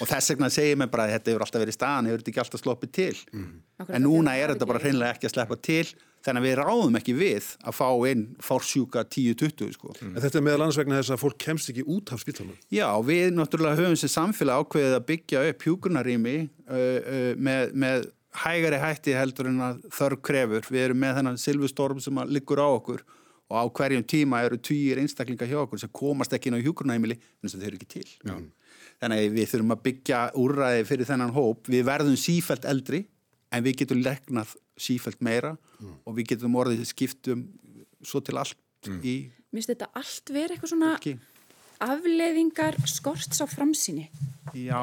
Og þess vegna segir mér bara að þetta hefur alltaf verið staðan hefur þetta ekki alltaf sloppið til? Akkurat, en núna er þetta bara hreinlega ekki að sleppa til þannig að við ráðum ekki við að fá inn fórsjúka 10-20 sko En þetta er meðal annars vegna þess að fólk kemst ekki út af spítalunum. Já, við náttúrulega höfum sem samfélag ákveðið að byggja upp hjúgrunarými uh, uh, með, með hægari hætti heldur en að þörf krefur. Við erum með þennan silfustorm sem liggur á okkur og á hverjum tíma eru týjir einstaklinga hjá okkur sem komast ekki inn á hjúgrunarheimili en þeir eru ekki til. Já. Þannig að við þurfum að byggja úrræði fyrir þennan hóp. Við verðum sífælt eldri en við getum legnað sífælt meira og við getum orðið skiptum svo til allt í Mér finnst þetta allt verið eitthvað svona fólki. afleðingar skorts á framsýni. Já,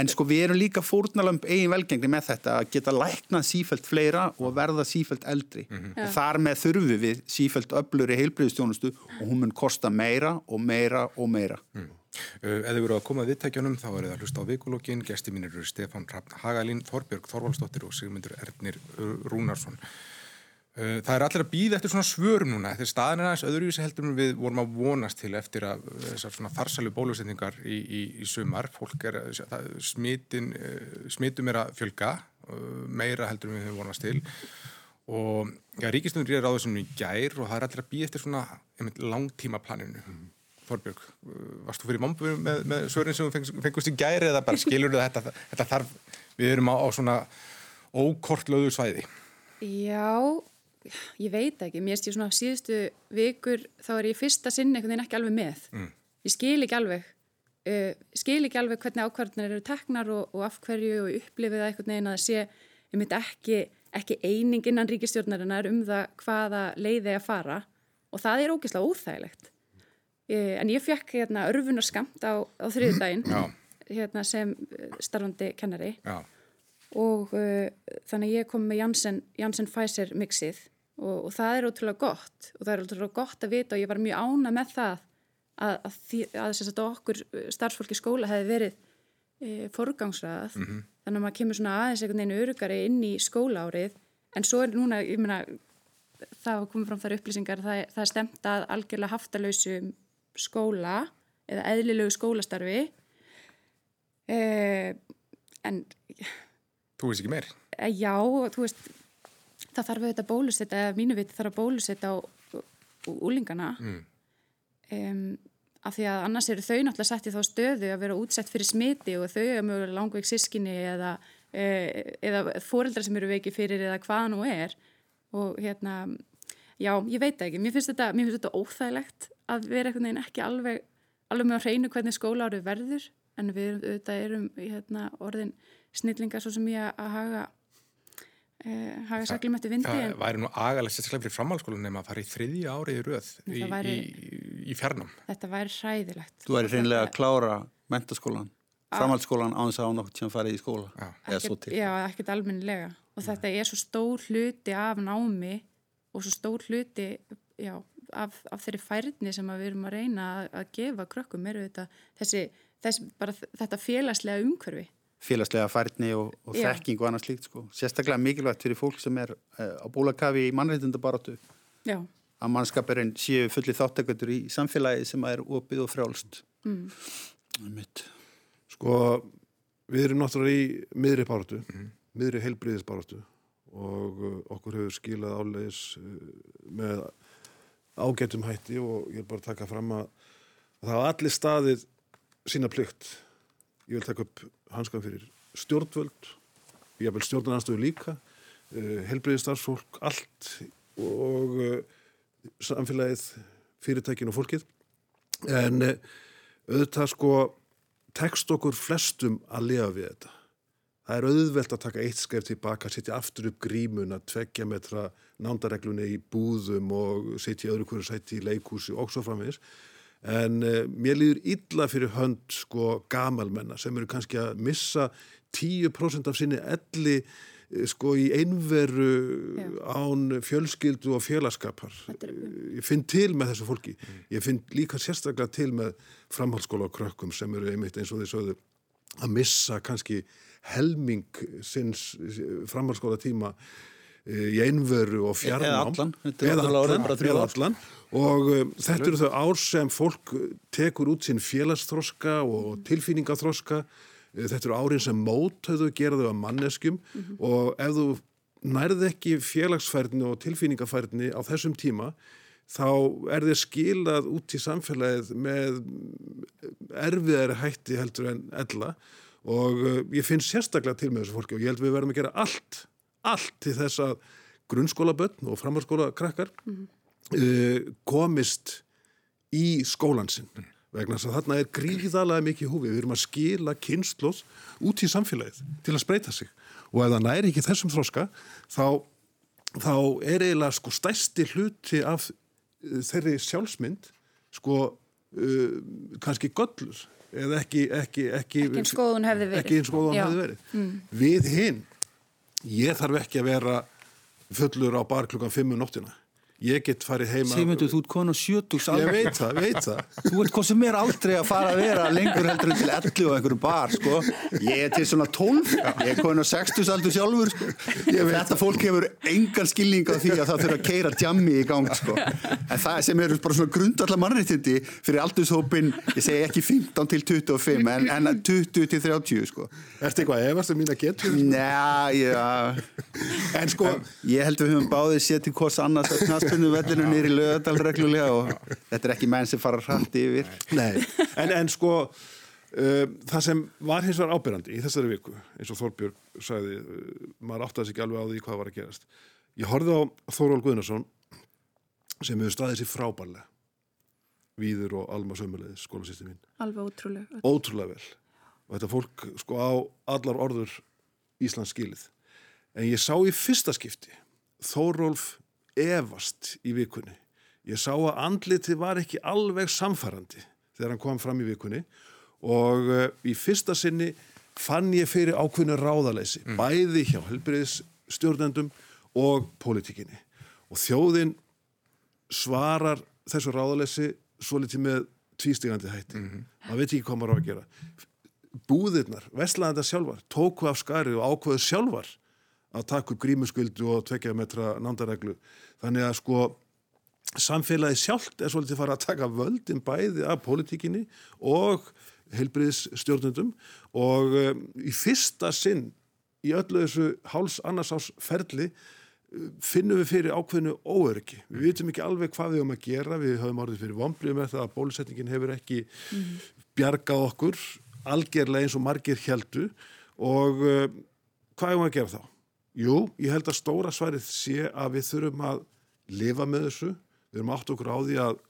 en sko við erum líka fórnalamb eigin velgengni með þetta að geta læknað sífælt fleira og verða sífælt eldri. Já. Þar með þurfum við sífælt öfluri heilbriðstjónustu og hún mun kosta meira og meira og meira. Uh, Eða voru að koma að viðtækjunum þá er það að hlusta á vikulókin, gesti mínir eru Stefán Hrafn Hagalín, Þorbjörg Þorvaldsdóttir og Sigmundur Ernir uh, Rúnarsson. Uh, Það er allir að býða eftir svona svörum núna, staðin er aðeins öðruvísi heldur við vorum að vonast til eftir að þessar svona farsalu bólusetningar í, í, í sumar. Fólk er, að- smitin, smitum er að fjölga, meira heldur við höfum vonast til og já, ríkistundur er á þessum í gær og það er allir að býða eftir svona einmitt, langtímaplaninu. Þorbjörg, uh, varst þú fyrir mombu með, með svörin sem fengust í gæri eða bara skilur þetta, þetta þarf, við erum á, á svona ókortlöðu svæði. Já, ég veit ekki, mér ég svona síðustu vikur þá er ég fyrsta sinn einhvern veginn ekki alveg með. Mm. Ég skil ekki alveg, uh, skil ekki alveg hvernig ákvarðanir eru teknar og, og af hverju og upplifið það einhvern veginn að sé, ég myndi ekki, ekki eining innan ríkistjórnarinnar um það hvaða leiði að fara og það er ógeðslega óþægilegt. Uh, en ég fekk hérna örfunar skamt á, á þriðdægin hérna, sem starfandi kennari. Já. Og uh, þannig ég kom með Janssen, Janssen Pfizer mixið og, og það er ótrúlega gott. Og það er ótrúlega gott að vita og ég var mjög ána með það að, að, að, að okkur starfsfólki skóla hefði verið e, forgangsrað. Mm -hmm. þannig að maður kemur svona aðeins einhvern veginn örugari inn í skólaárið. En svo er núna, ég meina það komið fram þar upplýsingar það, það er stemt að algjörlega haftalauðsum skóla eða eðlilegu skólastarfi e, en Þú veist ekki meir? Eh, já, þú veist, það þarf auðvitað að bólusetta, eða mínu viti þarf að bólusetta á úlingana mm. um, af því að annars eru þau náttúrulega sett í þá stöðu að vera útsett fyrir smiti og þau er mjög langveik sískinni eða, e, eða fóreldrar sem eru veiki fyrir eða hvaða nú er og hérna, já, ég veit ekki, mér finnst þetta, mér finnst þetta óþægilegt að vera einhvern veginn ekki alveg, alveg með að hreinu hvernig skóla árið verður en við erum, auðvitað erum hérna, orðin snillingar svo sem ég að haga eh, haga saklum eftir vindi Það væri nú agalegt sérstaklega fyrir framhalskólan nema að fara í þriðja árið í röð í, væri, í, í fjarnam Þetta væri hræðilegt. Þú væri reynilega að klára mentaskólan framhalskólan á þess að ánátt sem farið í skóla Já, ekkert, já ekkert almennilega. Og þetta er svo stór hluti af námi og svo stór hluti já, af, af þeirri færni sem við erum að reyna að, að gefa krökkum er þetta, þessi, þessi, þetta félagslega umhverfi félagslega færni og, og þekking og annað slíkt sko. Sérstaklega mikilvægt fyrir fólk sem er uh, á bólakafi í mannreitundabaratu að mannskapurinn séu fulli þáttekundur í samfélagi sem er opið og frjálst mm. Sko við erum náttúrulega í miðri baratu mm. miðri heilbriðisbaratu og uh, okkur hefur skilað álegis uh, með ágætum hætti og ég er bara taka fram að það hafa allir staðið sína plikt. Ég vil taka upp hanskan fyrir stjórnvöld ég vil stjórnarnarstöðu líka uh, helbriðistarfsfólk, allt og uh, samfélagið fyrirtækin og fólkið. En uh, auðvitað sko tekst okkur flestum að lifa við þetta það er auðvelt að taka eitt skref tilbaka setja aftur upp grímun að tveggja metra nándareglunni í búðum og setja öðru hverju sæti í leikúsi og svo framvegis. En uh, mér líður illa fyrir hönd sko gamalmenna sem eru kannski að missa 10% af sinni elli eh, sko í einveru Já. án fjölskyldu og félagskapar. Ég finn til með þessu fólki. Ég finn líka sérstaklega til með framhaldsskóla og krökkum sem eru einmitt eins og sögðu að missa kannski helming sinns eh, framhaldsskóla tíma í einveru og fjarnám. Eða allan, eða allan, allan. Og um, þetta eru þau ár sem fólk tekur út sín félagsþroska og tilfýningaþroska uh, þetta eru árin sem mótöðu geraðu að manneskjum. Mm -hmm. og ef þú nærði ekki félagsfærni og tilfýningafærni á þessum tíma þá er þið skilað út í samfélagið með erfiðari hætti heldur en ella og uh, ég finn sérstaklega til með þessu fólki og ég held við verðum að gera allt allt til þess að grunnskóla börn og framhalskóla krakkar mm -hmm. uh, komist í skólansinn mm. vegna þess að þarna er gríðalega mikið húfi við erum að skila kynnslóð út í samfélagið til að spreita sig og ef það næri ekki þessum þróska þá, þá er eiginlega sko stæsti hluti af uh, þeirri sjálfsmynd sko uh, kannski göllur eða ekki ekki, ekki, ekki eins góðun hefði verið, góðun hefði verið. Mm. við hinn ég þarf ekki að vera fullur á bar klukkan 5 um nóttina ég get farið heima Sigmundur, þú ert konu sjötugs ég veit það, veit það þú ert sem er aldrei að fara að vera lengur heldur en til 11 og einhverju bar sko. ég er til svona 12 ég er konu 60 aldur sjálfur sko. þetta fólk hefur engan skilning á því að það þurfa að keira tjammi í gang sko. en það sem eru bara svona grundallar mannréttindi fyrir aldurshópin ég segi ekki 15 til 25 en, en 20 til 30 sko. Erstu eitthvað efast um mín að getur? Njá, já en sko, ég held að við höfum báðið knaspunum vellinu nýri lögadal reglulega og þetta er ekki menn sem fara hrætt yfir Nei, en, en sko uh, það sem var hins vegar ábyrrandi í þessari viku, eins og Þorbjörg sagði, uh, maður átti að sig ekki alveg á því hvað var að gerast Ég horfði á Þóról Guðnarsson sem hefur staðið sér frábærlega. Víður og Alma Sömmulegis, skólasýsti mín. Alveg ótrúlega. Ótrúlega vel. Og þetta fólk sko á allar orður Íslands skilið. En ég sá í fyrsta skipti Þórólf evast í vikunni. Ég sá að andliti var ekki alveg samfærandi þegar hann kom fram í vikunni og uh, í fyrsta sinni fann ég fyrir ákveðinu ráðaleysi, mm. bæði hjá helbriðisstjórnendum og pólitíkinni. Og þjóðin svarar þessu ráðaleysi svo litið með tvístigandi hætti. Mm -hmm. maður veit ekki hvað maður á að gera. Búðirnar, vestlæðanda sjálfar, tóku af skari og ákveðu sjálfar að taka upp grímuskyldu og tvekja metra nándareglu. Þannig að sko samfélagi sjálft er svolítið fara að taka völdin bæði af pólitíkinni og heilbriðsstjórnundum og um, í fyrsta sinn í öllu þessu háls annars ás ferli uh, finnum við fyrir ákveðinu óöryggi. Við vitum ekki alveg hvað við höfum að gera, við höfum árið fyrir með það að bólusetningin hefur ekki mm. bjargað okkur algerlega eins og margir heldu og uh, hvað höfum við að gera þá? Jú, ég held að stóra svarið sé að við þurfum að lifa með þessu, við höfum átt okkur á því að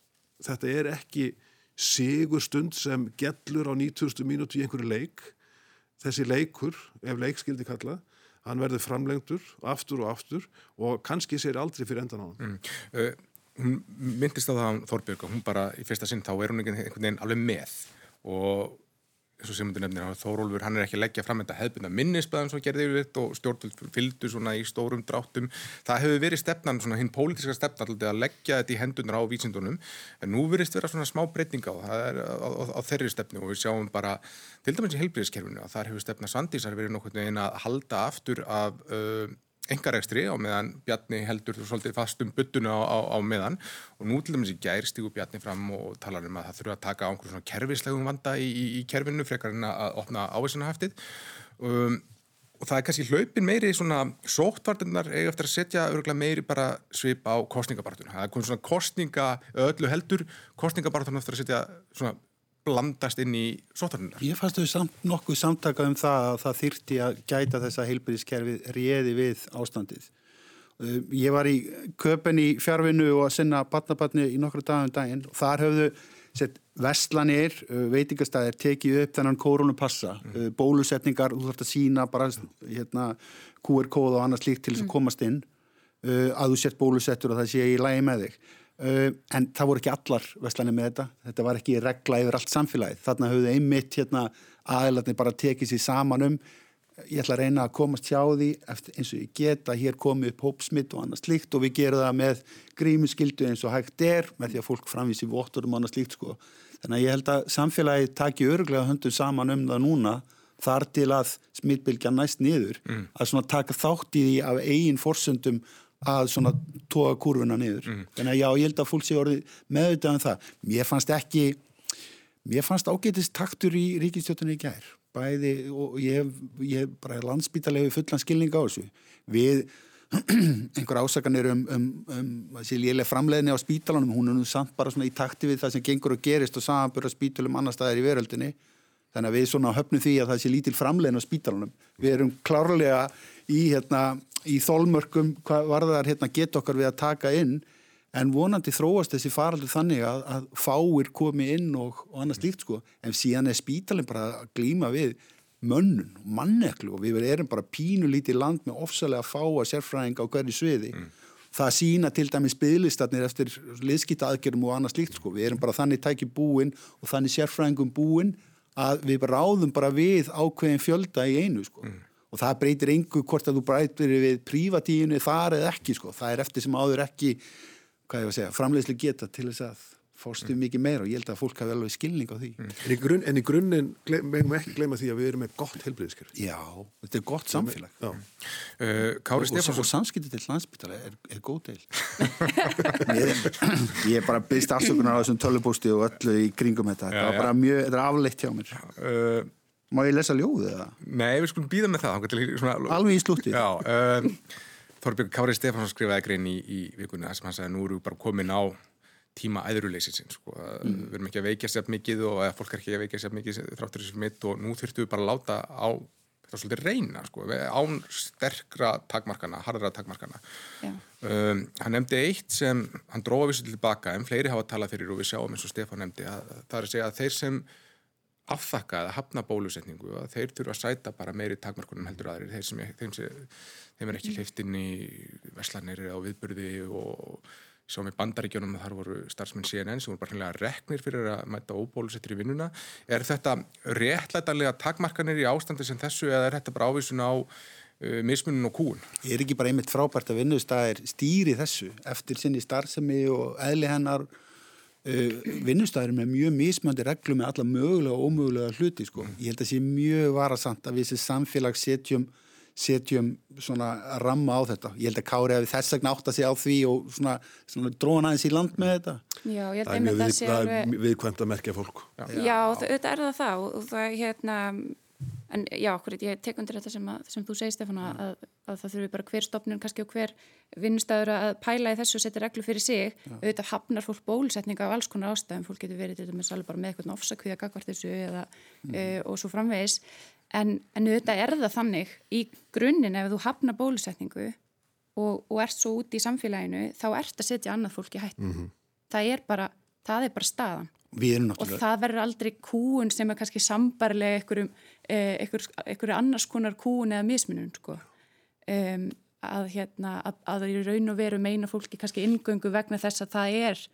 þetta er ekki sigur stund sem gellur á 9000 mínúti í einhverju leik. Þessi leikur, ef leik skildi kalla hann verður framlengtur aftur og aftur og kannski sér aldrei fyrir endan á hann. Mm. uh, Hún myndist á það Þorbjörg og hún bara í fyrsta sinn þá er hún einhvern veginn alveg með og eins og þú nefnir, Þórólfur, hann er ekki að leggja fram þetta hefðbunda minnisbæðan svo gerði yfir og stjórnvöld fylgdu svona í stórum dráttum. Það hefur verið stefnan, svona hinn pólitiska stefna alltaf að leggja þetta í hendunar á vísindunum. En nú verist vera svona smá breyting á á, á, á þeirri stefnu og við sjáum bara, til dæmis í heilbríðiskerfinu að þar hefur stefna Sandísar verið nokkur veginn að halda aftur af uh, engarekstri á meðan Bjarni heldur svolítið fast um byttuna á, á, á meðan. Og nú til dæmis í gær stígu Bjarni fram og talar um að það þurfa að taka á einhverjum svona kerfislegum vanda í, í, í kerfinu frekar en að opna áhersinahæftið um, og það er kannski hlaupin meiri svona sóttvartinnar eiga eftir að setja meiri bara svip á kostningabartuna það er svona kostninga öllu heldur kostningabartuna eftir að setja svona blandast inn í sótarnunar. Ég fannst þau samt, nokkuð samtaka um það að það þyrti að gæta þessa heilbyrðiskerfi réði við ástandið. Uh, ég var í köpen í fjárvinu og að sinna batnabatni í nokkru dagum daginn og þar höfðu sett vestlanir, uh, veitingastæðir tekið upp þennan kórunupassa, mm. Uh, bólusetningar, þú þarfst að sína bara hérna, QR-kóð og annað slíkt til þess að mm. komast inn að þú sett bólusettur og það sé í lægi með þig Uh, en það voru ekki allar veslanir með þetta þetta var ekki regla yfir allt samfélagið þarna höfðu einmitt hérna, aðelatni bara tekið sér saman um ég ætla að reyna að komast hjá því eftir, eins og ég geta, hér komi upp hópsmitt og annað slíkt og við gerum það með grímuskyldu eins og hægt er með því að fólk framvísi votturum og annað slíkt sko. þannig að ég held að samfélagið taki örglega höndum saman um það núna þar til að smittbylgja næst niður mm. að svona taka þátt í því af eigin forsöndum að svona tóa kurvuna niður mm. þannig að já, ég held að fólk sé orðið meðvitað um það. Mér fannst ekki mér fannst ágætist taktur í ríkistjóttunni í gær bæði og ég, ég bara landsbítalegu fullan skilning á þessu við einhver ásakanir um, um, um þessi lélega framleiðinni á spítalunum hún er nú samt bara svona í takti við það sem gengur og gerist og samanbyrja spítalum annar staðar í veröldinni þannig að við svona höfnum því að það sé lítil framleiðin á spítalunum við erum klárlega í hérna í þólmörkum hvað varðar hérna, geta okkar við að taka inn. En vonandi þróast þessi faraldur þannig að, að fáir komi inn og, og annars líkt sko. En síðan er spítalinn bara að glýma við mönnun, manneklu. Og við erum bara pínu lítið land með ofsalega fáa sérfræðinga á hverju sviði. Mm. það sína til dæmis bygglistarnir eftir liðskýta aðgerðum og annars líkt sko. Við erum bara þannig tæki búin og þannig sérfræðingum búin að við ráðum bara við ákveðin fjölda í einu sko mm og það breytir engu hvort að þú breytir við prívatíinu þar eða ekki sko. það er eftir sem áður ekki framleiðslu geta til þess að fórstu mm. mikið meira og ég held að fólk hafi alveg skilning á því. Mm. En, í grunn, en í grunninn meðum við ekki gleyma því að við erum með gott helbriðskjörf. Já, þetta er gott samfélag. Já. Uh, Kári Stefansson. Og, og samskipti til landsbytala er, er góð deil. ég, ég er bara byrst afsökunar á þessum tölubústi og öllu í kringum þetta. Já, þetta er bara mjög, þetta er afleitt hjá mér. Uh, Má ég lesa ljóðið það? Nei, við skulum býða með það. Svona, Alveg í slútti. Já, um, Þorbjörg Kári Stefansson skrifaði grein í, í vikunni þess að hann sagði að nú eru við bara komin á tíma æðruleysins. Sko. Mm. Við erum ekki að veikja sér mikið og fólk er ekki að veikja sér mikið þráttur þessu mitt og nú þurftum við bara að láta á þetta svolítið reyna sko, án sterkra takmarkana, harðra takmarkana. Um, hann nefndi eitt sem hann dróði vissu tilbaka en fleiri hafa talað fyrir og við sjáum eins og Stefán nefndi að það er að segja að þeir sem afþakka eða hafna bólusetningu að þeir þurfa að sæta bara meiri takmarkunum heldur aðrir þeir sem, þeim, sem, þeim er ekki hleyft inn í veslanir á viðburði og Sjáum í bandaríkjónum þar voru starfsmenn CNN sem voru bara hennilega reknir fyrir að mæta óbólusettir í vinnuna. Er þetta réttlætanlega takmarkanir í ástandi sem þessu eða er þetta bara ávísun á uh, mismunum og kúun? Ég er ekki bara einmitt frábært að vinnustæðir stýri þessu eftir sinni starfsemi og eðli hennar uh, vinnustæðir með mjög mismöndi reglu með alla mögulega og ómögulega hluti sko. Ég held að það sé mjög varasamt að við sem samfélag setjum setjum svona ramma á þetta. Ég held að Kári hefði þess vegna átt að segja á því og svona, svona dróna aðeins í land með þetta. Já, ég held einmitt að sé það er viðkvæmt að merkja fólk. Já, Já þetta er það það og það er hérna, en já, okkur, ég tek undir þetta sem, að, sem þú segir Stefana að, að það þurfi bara hver stopnum kannski og hver vinnustæður að pæla í þessu og setja reglu fyrir sig, já. auðvitað hafnar fólk bólusetninga af alls konar ástæðum, fólk getur verið til dæmis alveg bara með eitthvað ofsakviða gagvart þessu eða, mm. e, og svo framvegis en, en auðvitað er það þannig í grunninn ef þú hafnar bólusetningu og, og ert svo úti í samfélaginu þá ert að setja annað fólk í hættu. Mm -hmm. það er bara, það er bara staðan. Og það verður aldrei kúun sem er kannski sambarlega einhverjum einhverju annars konar kúun eða mismunum sko. Um, að hérna að, að í raun og veru meina fólki kannski ingöngu vegna þess að það er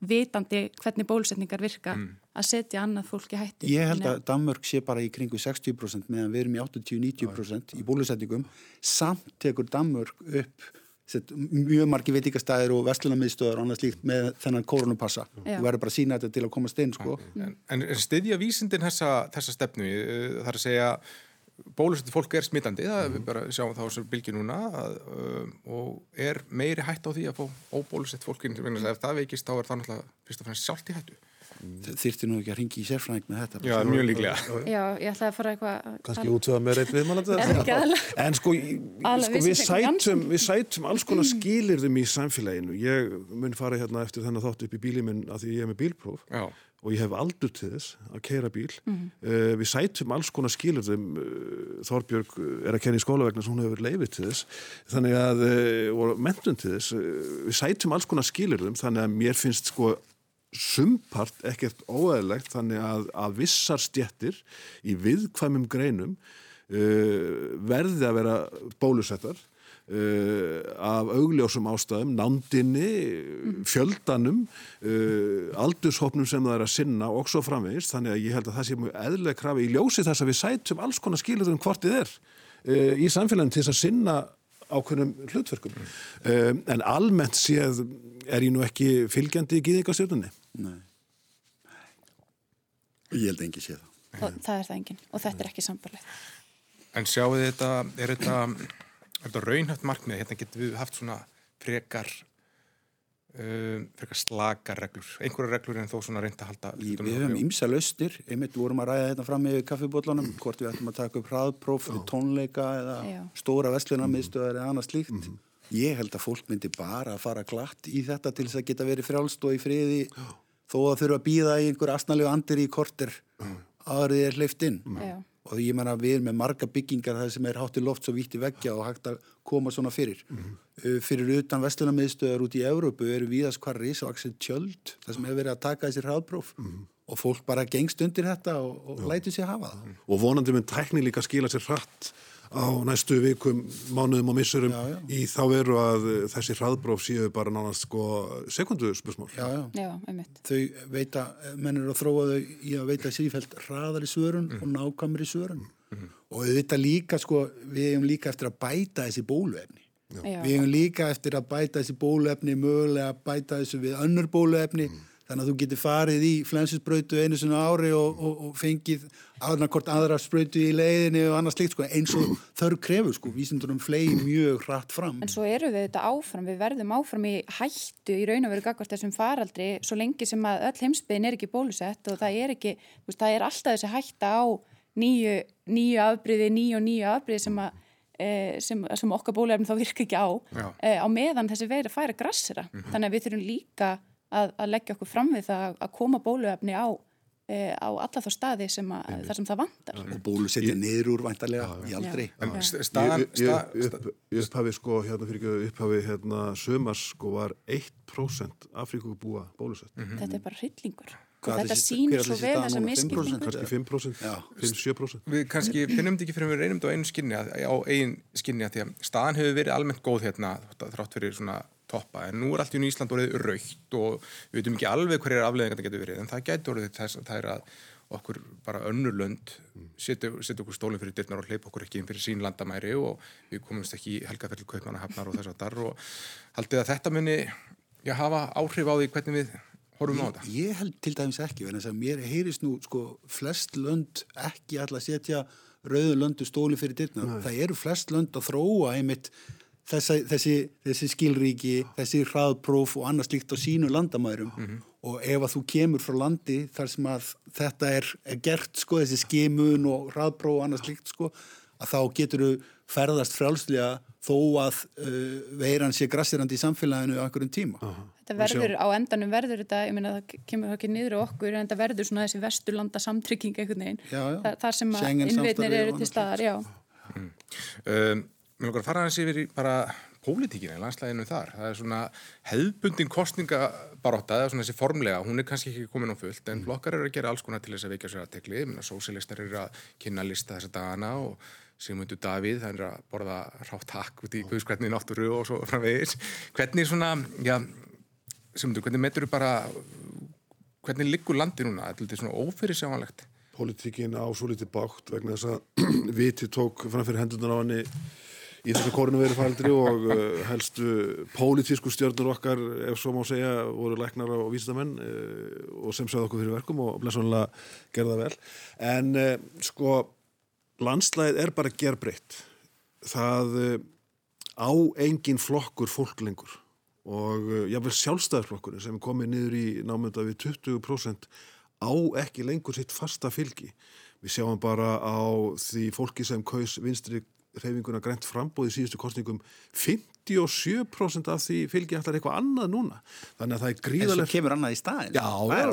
vitandi hvernig bólusetningar virka. Mm. Að setja annað fólki hætti. Ég held að Danmörk sé bara í kringu 60% meðan við erum í 80-90% í bólusetningum. Samt tekur Danmörk upp set, mjög margi veitikastæðir og vestlunarmiðstöðar og annað slíkt með þennan koronapassa og verður bara að sína þetta til að komast inn sko. En, en stiðja vísindin þessa, þessa stefnu? Þar að segja bólusettu fólk er smittandi, það mm. við bara sjáum þá sem bylgi núna að, um, og er meiri hætt á því að fá óbólusett fólkin, ef það veikist þá er það náttúrulega fyrst og fremst sjálft í hættu Þyrti nú ekki að ringi í sérfræðing með þetta Já, mjög líklega. Já, ég ætlaði að fara eitthvað Kanski útvöða með reitt viðmælandi En sko, sko við, sætum, við sætum alls konar skilirðum í samfélaginu. Ég mun fara hérna eftir þennan þátt upp í bíli minn að því ég er með bílpróf. Já. Og ég hef aldur til þess að keira bíl. Mm -hmm. uh, við sætum alls konar skilurðum uh, Þorbjörg er að kenna í skóla vegna sem hún hefur leifið til þess. Þannig að, uh, og mentun til þess. Við sætum alls konar skilurðum þannig að mér finnst sko sumpart ekkert óæðilegt þannig að, að vissar stjettir í viðkvæmum greinum verði að vera bólusettar Uh, af augljósum ástæðum, nándinni, fjöldanum, uh, aldurshopnum sem það er að sinna og svo framvegist. Þannig að ég held að það sé mjög eðlega krafi í ljósi þess að við sætum alls konar skilur um hvort þið er uh, í samfélagin til þess að sinna ákveðnum hlutverkum. En almennt séð er ég nú ekki fylgjandi í gíðingarstjórnunni. Nei. Ég held ekki séð það. það. Það er það enginn og þetta er ekki sambarlegt. En sjáu þið þetta, er þetta Er þetta raunhæft markmið? Hérna getum við haft svona frekar, um, frekar slakar reglur, einhverja reglur en þó svona reynda að halda. Í, við höfum ímsa laustir, einmitt vorum að ræða þetta fram með kaffibótlunum, hvort við ættum að taka upp hraðpróf tónleika eða Já. stóra vestlunarmiðstöðar eða annað slíkt. Mm. Ég held að fólk myndi bara að fara glatt í þetta til þess að geta verið frjálst og í friði Já. þó að þurfa að býða í einhver asnalegu andir í korter aðrið er hleyft inn. Já og ég menna við erum með marga byggingar það sem er hátti loft svo víti veggja og hægt að koma svona fyrir mm -hmm. fyrir utan vestlunarmiðstöðar út í Európu eru viðast hvar risavaksir tjöld það sem hefur verið að taka þessir hraðpróf -hmm. og fólk bara gengst undir þetta og, og lætu sér hafa það og vonandi með tækni líka skila sér hratt á næstu vikum, mánuðum og missurum já, já. í þá veru að þessi hraðbróf séu bara nánast sko sekundu spursmál. Já, já, já, einmitt. Þau veita, mennir að þróa þau í að veita sífælt hraðar í svörun mm. og nákvæmur í svörun mm. og við veita líka sko, við hefum líka eftir að bæta þessi bóluefni. Við hefum líka eftir að bæta þessi bóluefni, mögulega að bæta þessu við önnur bóluefni mm þannig að þú getur farið í flensusbröytu einu svona ári og, og, og fengið aðnarkort aðra spröytu í leiðinu og annars slikt sko, eins og þörf krefur sko, vísindunum flegi mjög hratt fram. En svo eru við þetta áfram, við verðum áfram í hættu í raun og veru gagvart þessum faraldri svo lengi sem að öll heimsbyðin er ekki bólusett og það er ekki, veist, það er alltaf þessi hætta á nýju, nýju afbríði, nýju og nýju afbríði sem að eh, sem, sem okkar bólefnum þá virka ekki á e, á meðan þessi veira færa grassira. Mm -hmm. Þannig að við þurfum líka að, að leggja okkur fram við það að koma bóluefni á e, á alla þá staði sem að, þar sem það vantar. Og bólusetja niður úr væntarlega í aldrei. Upphafi sko, hérna fyrir ekki upphafi hérna sömars sko var 1% Afríkubúa bólusett. Þetta er bara hryllingur. Hvað Og þetta sýnir svo vel núna? 5%? misskipningu. Kannski 5%, Já. 5-7%. við kannski finnum þetta ekki fyrir við reynum þetta á einu skinni, að, á eigin skinni að því að staðan hefur verið almennt góð hérna þrátt fyrir svona toppa en nú er allt í nú Ísland orðið raukt og við veitum ekki alveg hverjar afleðingar þetta getur verið en það getur orðið þess að það er að okkur bara önnur lönd setja okkur stólinn fyrir dyrnar og hleypa okkur ekki inn fyrir sín landamæri og við komumst ekki í helgafelli kaupmannahafnar og þess að dar og haldið að þetta muni já, hafa áhrif á því hvernig við horfum á þetta. Ég held til dæmis ekki, en þess að mér heyrist nú sko flest lönd ekki alltaf setja rauðu löndu stóli fyrir dyrna. Það eru flest lönd að þróa einmitt þessi, þessi, þessi skilríki, þessi hraðpróf og annað slíkt á sínu landamærum. Og ef að þú kemur frá landi þar sem að þetta er, er gert sko, þessi skimun og hraðpróf og annað slíkt sko, að þá getur þú ferðast frjálslega þó að uh, veiran sé grassirandi í samfélaginu á einhverjum tíma. Þetta verður, á endanum verður þetta, ég meina það kemur ekki niður á okkur en þetta verður svona þessi vesturlanda samtrygging já. Þa, þar sem að innveitnir eru til staðar, já. Um, Mér að fara hans yfir í bara pólitíkina í landslæginu þar. Það er svona hefðbundin kostningabaróta, það er svona þessi formlega, hún er kannski ekki komin á fullt, en flokkar eru að gera alls konar til þess að veikja sér að tekli. Minna, sósialistar eru að kynna lista þessa dagana og Sigmundur Davíð, það er að borða rátt hakk út í guðskvætni náttúru og svo framvegis. Hvernig svona, já, Sigmundur, hvernig metur þú bara, hvernig liggur landi núna? Þetta er svona ófyrirsjáanlegt. Politíkin á svo litið bátt vegna þess að viti tók framfyrir hendunar á henni í þessu koronaviru faldri og uh, helstu pólitísku stjórnur okkar, ef svo má segja, voru læknar og vísindamenn uh, og sem sagði okkur fyrir verkum og blessunlega gerða vel. En uh, sko, landslæðið er bara gerbreytt. Það á engin flokkur fólk lengur og jáfnvel sjálfstæðarflokkurinn sem komið niður í námönda við 20% á ekki lengur sitt fasta fylgi. Við sjáum bara á því fólki sem kaus vinstri reyfinguna grænt frambóð í síðustu kostningum 57% af því fylgi ætlar eitthvað annað núna. Þannig að það er En svo kemur annað í staðin. Já, já,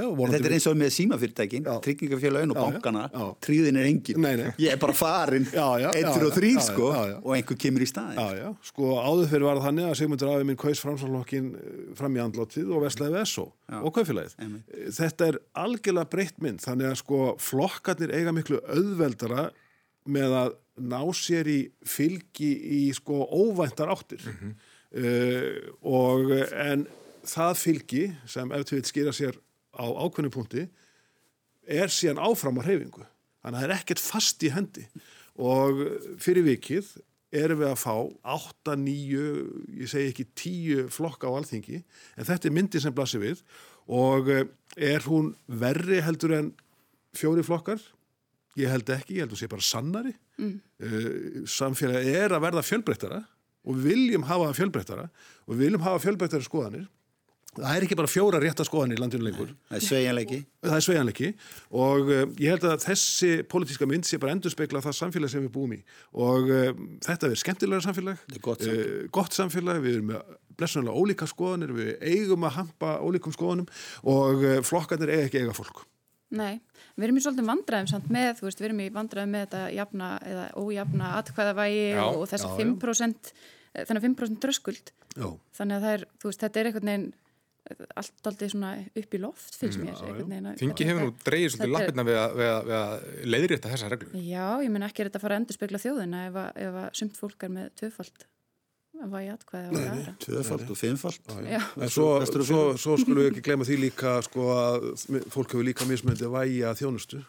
já, Þetta er eins og með símafyrirtækin, tryggingafélagin og bankana, tríðin er engin. Nei, nei. Ég er bara farin, fyrir og þrýr, sko, og einhver kemur í staðin. Sko áður fyrir var þannig að Sigmundur Afi minn kaus framsvonlokkin fram í andlátið og vestlaði Vesso og kaufélagið. Þetta er algjörlega breytt mynd, þannig að sko flokkarnir eiga miklu auðveldara með að ná sér í fylgi í sko óvæntar áttir uh, og en það fylgi sem ef til vil skýra sér á ákveðnu punkti er síðan áfram á hreyfingu. Þannig að það er ekkert fast í hendi og fyrir vikið erum við að fá 8, 9, ég segi ekki 10 flokka á alþingi en þetta er myndi sem blasir við og eh, er hún verri heldur en fjóri flokkar? Ég held ekki, ég held að sé bara sannari. Mm. samfélagi er að verða fjölbreyttara og við viljum hafa fjölbreyttara og við viljum hafa fjölbreyttara skoðanir. Það er ekki bara fjóra rétta skoðanir í landinu lengur. Það er sveigjanleiki. Það er sveigjanleiki og uh, ég held að þessi pólitíska mynd sé bara endur spekla það samfélag sem við búum í og uh, þetta er skemmtilega samfélag, er gott samfélag. Uh, gott samfélag, við erum með blessunlega ólíka skoðanir, við eigum að hampa ólíkum skoðanum og uh, flokkarnir eiga ekki eiga fólk. Nei, við erum í svolítið vandræðum samt með, þú veist, við erum í vandræðum með þetta jafna eða ójafna atkvæðavægi Já, og þess já, að 5% þannig að 5% dröskuld Já. þannig að það er, þú veist, þetta er einhvern veginn allt aldrei svona upp í loft finnst mér veginn að- Þingi hefur nú dreigið svolítið Þetta lappirna við að, við að, að leiðrétta þessa reglu. Já, ég menn ekki er þetta að fara að endur spekla þjóðina ef að, ef að sumt fólk er með tvöfald að vægi atkvæði á aðra. Tvöfald og fimmfald. Já, En svo, svo, svo skulum við ekki glemma því líka sko að fólk hefur líka mismöndi að vægja þjónustu.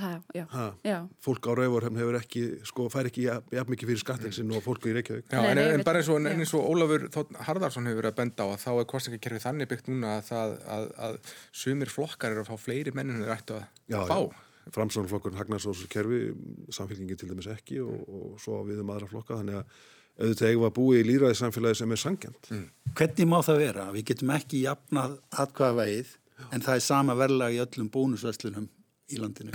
ha, já, Ha. já. Fólk á Rauvarhefn hefur ekki, sko, fær ekki jafn mikið fyrir skattin sinn og fólk í Reykjavík. Já, en, en bara eins og, en eins og Ólafur Þótt Harðarsson hefur verið að benda á að þá er kostningakerfið þannig byggt núna að, það, að, að sumir flokkar eru að fá fleiri menn en þeir ættu að Já, fá. já. Framsóknarflokkurinn hagnar svo kerfi, samfélkingi til dæmis ekki og, og svo við um aðra flokka, þannig að auðvitað eigum að búi í líraði samfélagi sem er sangjant. Mm. Hvernig má það vera? Við getum ekki jafnað atkvæðavægið en það er sama verðlag í öllum bónusverslunum í landinu.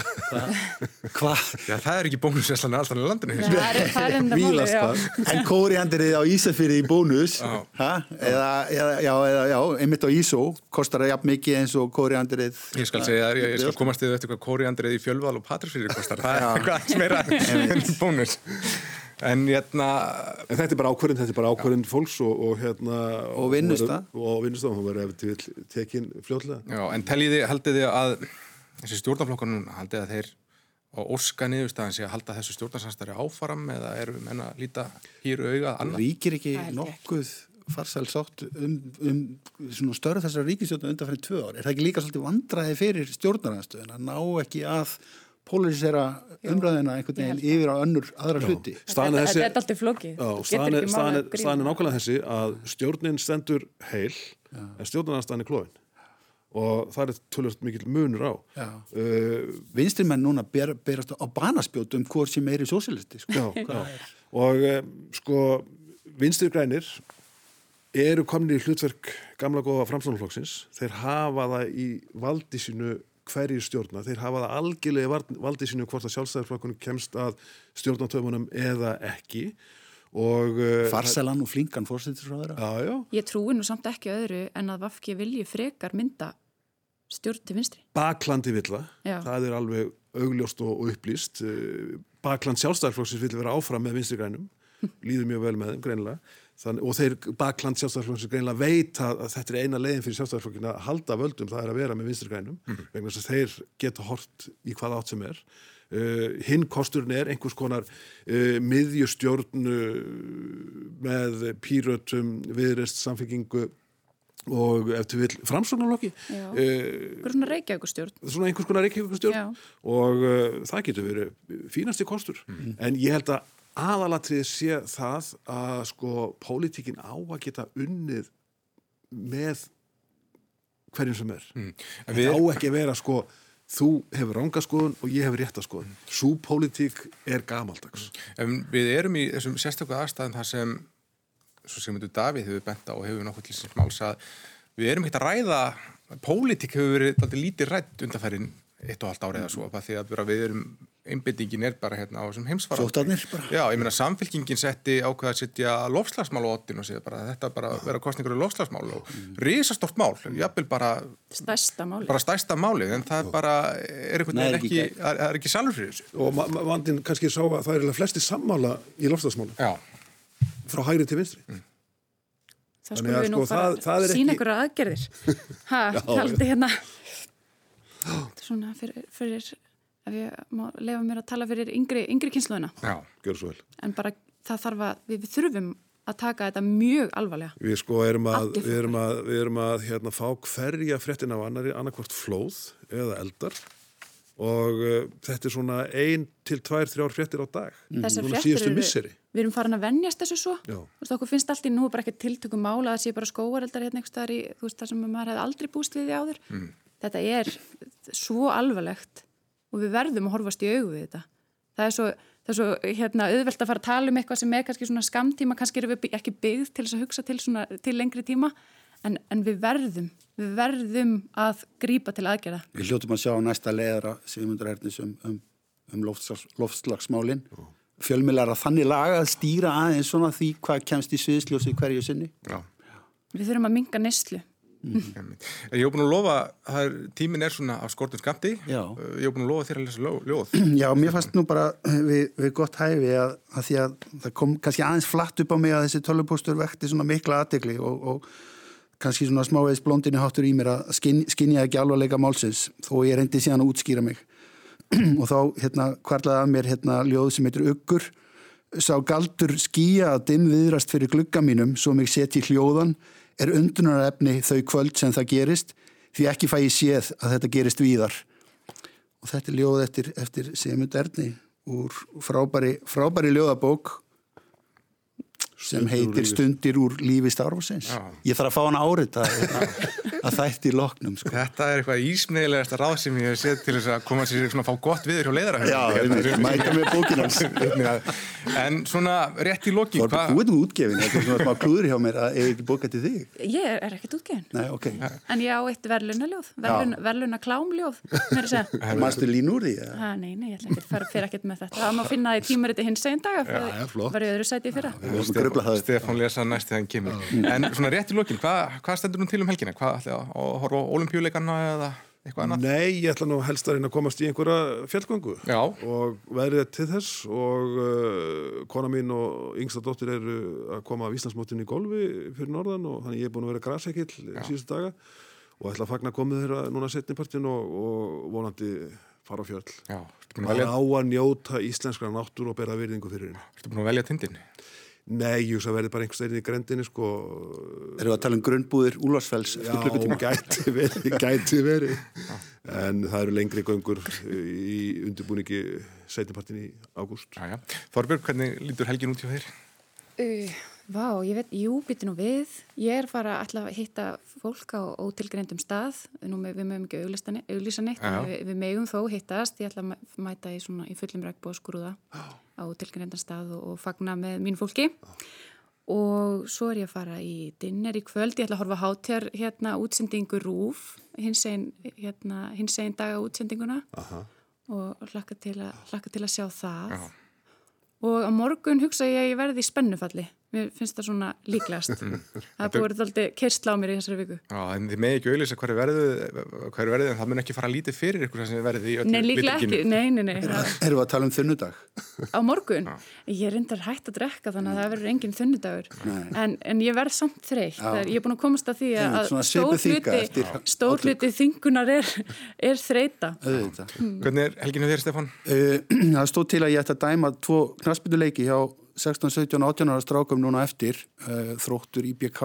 Hva? Já, það er ekki bónusveslan alltaf í landinu. Það er, það er enda máli, já. En kóriandrið á Ísafyrði í bónus, Já. ha? eða, eða, já, eða, já, einmitt á Ísó, kostar það jafn mikið eins og kóriandrið. Ég skal segja þér, ég, ég skal komast þið eftir hvað kóriandrið í fjölval og patrisfyrir kostar. Það er eitthvað meira en bónus. En hérna, En þetta er bara ákvörðin, þetta er bara ákvörðin fólks og, og hérna... Og vinnustað. Og vinnustaf, hún verður ef til tekin fljótlega. já, en teljiði, haldið þið að þessi stjórnarflokkar núna, haldið að þeir á óska niðurstaðan sé að halda þessu stjórnarsamstari áfram eða eru menn að líta hýru auga annað? Ríkir ekki nokkuð farsæl sátt um, um svona störð þessara ríkistjórna undan fyrir tvö ár? Er það ekki líka svolítið vandræði fyrir stjórnarnarstöðin að ná ekki að polarisera umræðina einhvern veginn yfir á önnur aðra hluti? Staðan er Þetta er alltaf flókið. Já, getur er, nákvæmlega þessi að stjórnin stendur heil en stjórnarnastaðan er klóin og það er tölvöld mikill munur á Já. uh, Vinstri menn núna ber, berast á banaspjótum hvort sem er í sósilisti. Sko. já, já. og um, sko vinstri grænir eru komin í hlutverk gamla góða framstofnflokksins þeir hafa það í valdi sínu hverjir stjórna, þeir hafa það algjörlega í vald- valdi sínu hvort að sjálfstæðarflokkunum kemst að stjórnatöfunum eða ekki. Og uh, Farsalan og flinkan fórstættisráðara. Já, já, Ég trúi nú samt ekki öðru en að Vafki vilji frekar mynda stjórn til vinstri. baklandi villa, Já. það er alveg augljóst og, og upplýst. Eh, bakland sjálfstæðarflokksins vil vera áfram með vinstri grænum. Líður mjög vel með þeim greinilega Þann, og þeir bakland sjálfstæðarflokksins greinilega veit að, að þetta er eina leiðin fyrir sjálfstæðarflokkin að halda völdum, það er að vera með vinstri grænum vegna þess að þeir geta hort í hvað átt sem er. Uh, hinn kosturinn er einhvers konar uh, miðjustjórn uh, með pírötum viðrest samfengingu og ef til vil framsóknarlokki uh, Hvað er svona reykjaugustjórn? svona einhvers konar reykjavíkustjórn Já. og uh, það getur verið fínasti kostur. En ég held að aðalatrið sé það að sko pólitíkin á að geta unnið með hverjum sem er. En þetta við- á ekki að vera sko þú hefur rángaskoðun og ég hefur réttaskoðun svo pólitík er gamaldags. En við erum í þessum sérstöku aðstæðan þar sem svo sem þetta Davíð hefur bent á og hefur nokkuð til síns máls að við erum ekkert að ræða pólitík hefur verið lítið rætt undanfærin eitt og halvt árið eða svo bara því að við erum einbyttingin er bara hérna á þessum bara. Já, ég meina samfélkingin setti ákveða að setja lofslagsmál á ottin og segja bara að þetta bara vera kostningur í lofslagsmál og risastort mál, jafnvel bara Stærsta máli. bara stærsta málið, en það bara er einhvern veginn ekki það það er ekki sjálfur fyrir þessu. og vandinn kannski sá að það er flesti sammála í lofstafsmála Já, frá hægri til vinstri Það Þannig skulum að við nú sko, fara það- það að sína ekki- ykkur aðgerðir. Ha, taldi hérna. Þetta er Svona fyrir, fyrir, ef ég má lefa mér að tala fyrir yngri, yngri kynsluðina. já. gjör svo vel En bara það þarf að, við, við þurfum að taka þetta mjög alvarlega. Við sko erum að, við erum að, við erum að hérna, fá hverja fréttin af annari, annarkvort flóð eða eldar og uh, þetta er svona ein til tvær, þrjár fréttir á dag. Þessar Núna fréttir síðustu eru, við erum farin að venjast þessu svo. Já. Þú veist, okkur finnst allt í nú bara ekki tiltökum mála að það sé bara skóareldar hérna einhvers staðar í, þú veist, það sem maður hefði aldrei búst við því áður. Mm. Þetta er svo alvarlegt og við verðum að horfast í augu við þetta. Það er svo, það er svo hérna, auðvelt að fara að tala um eitthvað sem er kannski svona skamtíma, kannski erum við ekki byggð til þess að hugsa til, svona, til lengri tíma, en, en við verðum, við verðum að grípa til aðgerða. Við hljóttum að sjá næsta leðara Sigmundur Ernis um, um, um loftslags, loftslagsmálin. Fjölmilar að þannig laga að stýra aðeins svona því hvað kemst í sviðsljósi hverju sinni. Já. Við þurfum að minga neyslu. En Ég hef búin að lofa, er, tíminn er svona á skortum skamti, Já. ég hef búin að lofa þér að lesa ljóð. Já, mér fannst nú bara við, við gott hæfi að, að því að það kom kannski aðeins flatt upp á mig að þessi tölvupóstur vekti svona mikla aðtegli og, og kannski svona smávegis blondinu háttur í mér að skinn, skinnja ekki alvarleika málsins þó ég reyndi síðan að útskýra mig. Og þá hérna kvarlaði að mér hérna ljóð sem heitir Uggur. Sá galdur skýja að dimm viðrast fyrir glugga mínum svo mig setji hljóðan er undunarefni þau kvöld sem það gerist því ekki fæ ég séð að þetta gerist víðar. Og þetta er ljóð eftir, eftir Sigmund Erni úr frábæri, frábæri ljóðabók sem heitir Stundir úr lífi starfsins. Já. Ég þarf að fá hana árið að, að þætti í loknum. Sko. Þetta er eitthvað ísmnegilegasta ráð sem ég hef séð til þess að koma sér svona að fá gott viður hjá leiðara Já, einmitt, mæta með bókin hans. En svona rétt í loki Þú er búin útgefin, þetta er svona smá klúður hjá mér að ef ekki bóka til þig. Ég er, er ekkert útgefin. Nei, ok. En ég á eitt verðlunaljóð, verðlun, verðluna klámljóð, mér að segja. Manstu lín úr því? eða? Ha, nei, nei, ég ætla ekki að fara fyrir ekkert með þetta. Upp. Stefán lesa næst þegar hann kemur En svona rétt í lokin, hvað, hvað stendur nú til um helgina? Hvað ætlaði að horfa á olimpíuleikana eða eitthvað annað? Nei, ég ætla nú helst að reyna að komast í einhverja fjallgöngu Já. og verið er til þess og uh, kona mín og yngsta dóttir eru að koma af Íslandsmótin í golfi fyrir norðan og þannig ég er búin að vera grasekill síðustu daga og ætla að fagna komið þeirra núna setnipartin og, og vonandi fara á fjöll. Já, á að njóta íslenskra náttúr og bera virðingu fyrir henni. ertu búin að velja tindin? Nei, ég hugsa að verði bara einhvers þeirri í grendinni sko. Erum við að tala um grunnbúðir Úlarsfells Já, eftir klukkutíma? gæti verið, gæti verið. En það eru lengri göngur í undirbúningi setnipartin í ágúst. Já, já. Þorbjörg, hvernig lítur helgin út hjá þér? Uh, vá, ég veit, jú, býtti nú við. Ég er fara alltaf að hitta fólk á ótilgreyndum stað. Nú, með- við mögum ekki Já. en við, við megum þó hittast. Ég ætla að mæ- mæta í, svona, í fullum regnbóðskrúða á ótilgreyndum stað og, og fagna með mín fólki. Og svo er ég að fara í dinner í kvöld. Ég ætla að horfa hátjar hérna útsendingu Rúf, hins einn hérna, daga útsendinguna Aha. og hlakka til, að, hlakka til að sjá það. Og á morgun hugsa ég að ég verði í spennufalli. Mér finnst það svona líklegast. það er búið alltaf kersla á mér í þessari viku. Já, en þið með ekki auðlýsa hverju verðu, hverju verðu, en það mun ekki fara lítið fyrir ykkur sem verðið í öllu Nei, líklega ekki. Nei, nei, nei. Það- Erum við að tala um þunnudag? Á morgun? Ég er reyndar hægt að drekka þannig að það verður engin þunnudagur. En, en ég verð samt þreytt. Það er- Ég er búin að komast að því að að stór hluti, þingunar er, er þreita. Auðvitað. Hvernig er helginu þér, Stefán? Uh, það stóð til að ég ætti að dæma tvo knaspinduleiki hjá 16, 17 og 18 ára strákum núna eftir uh, þróttur IBK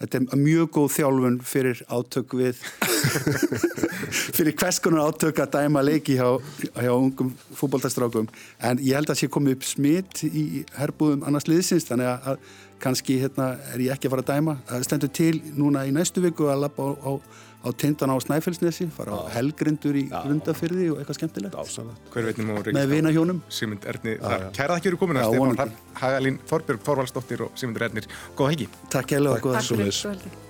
þetta er mjög góð þjálfun fyrir átök við fyrir hvers konar átök að dæma leiki hjá, hjá ungum fútboltastrákum en ég held að sé komið upp smitt í herbúðum annars liðsins þannig að, að kannski hérna er ég ekki að fara að dæma það stendur til núna í næstu viku að lappa á, á, á tindana á Snæfellsnesi fara á helgrindur í Grundafyrði og eitthvað skemmtilegt. Ásanlega. Hver veit nema með vinahjónum. Sigmund Erni, þar. kæra það ekki eru komin Já, Stefán Hagalín, Þorbjörg Þorvaldsdóttir og Sigmundur Ernir. Góða helgi. Takk hérlega og góða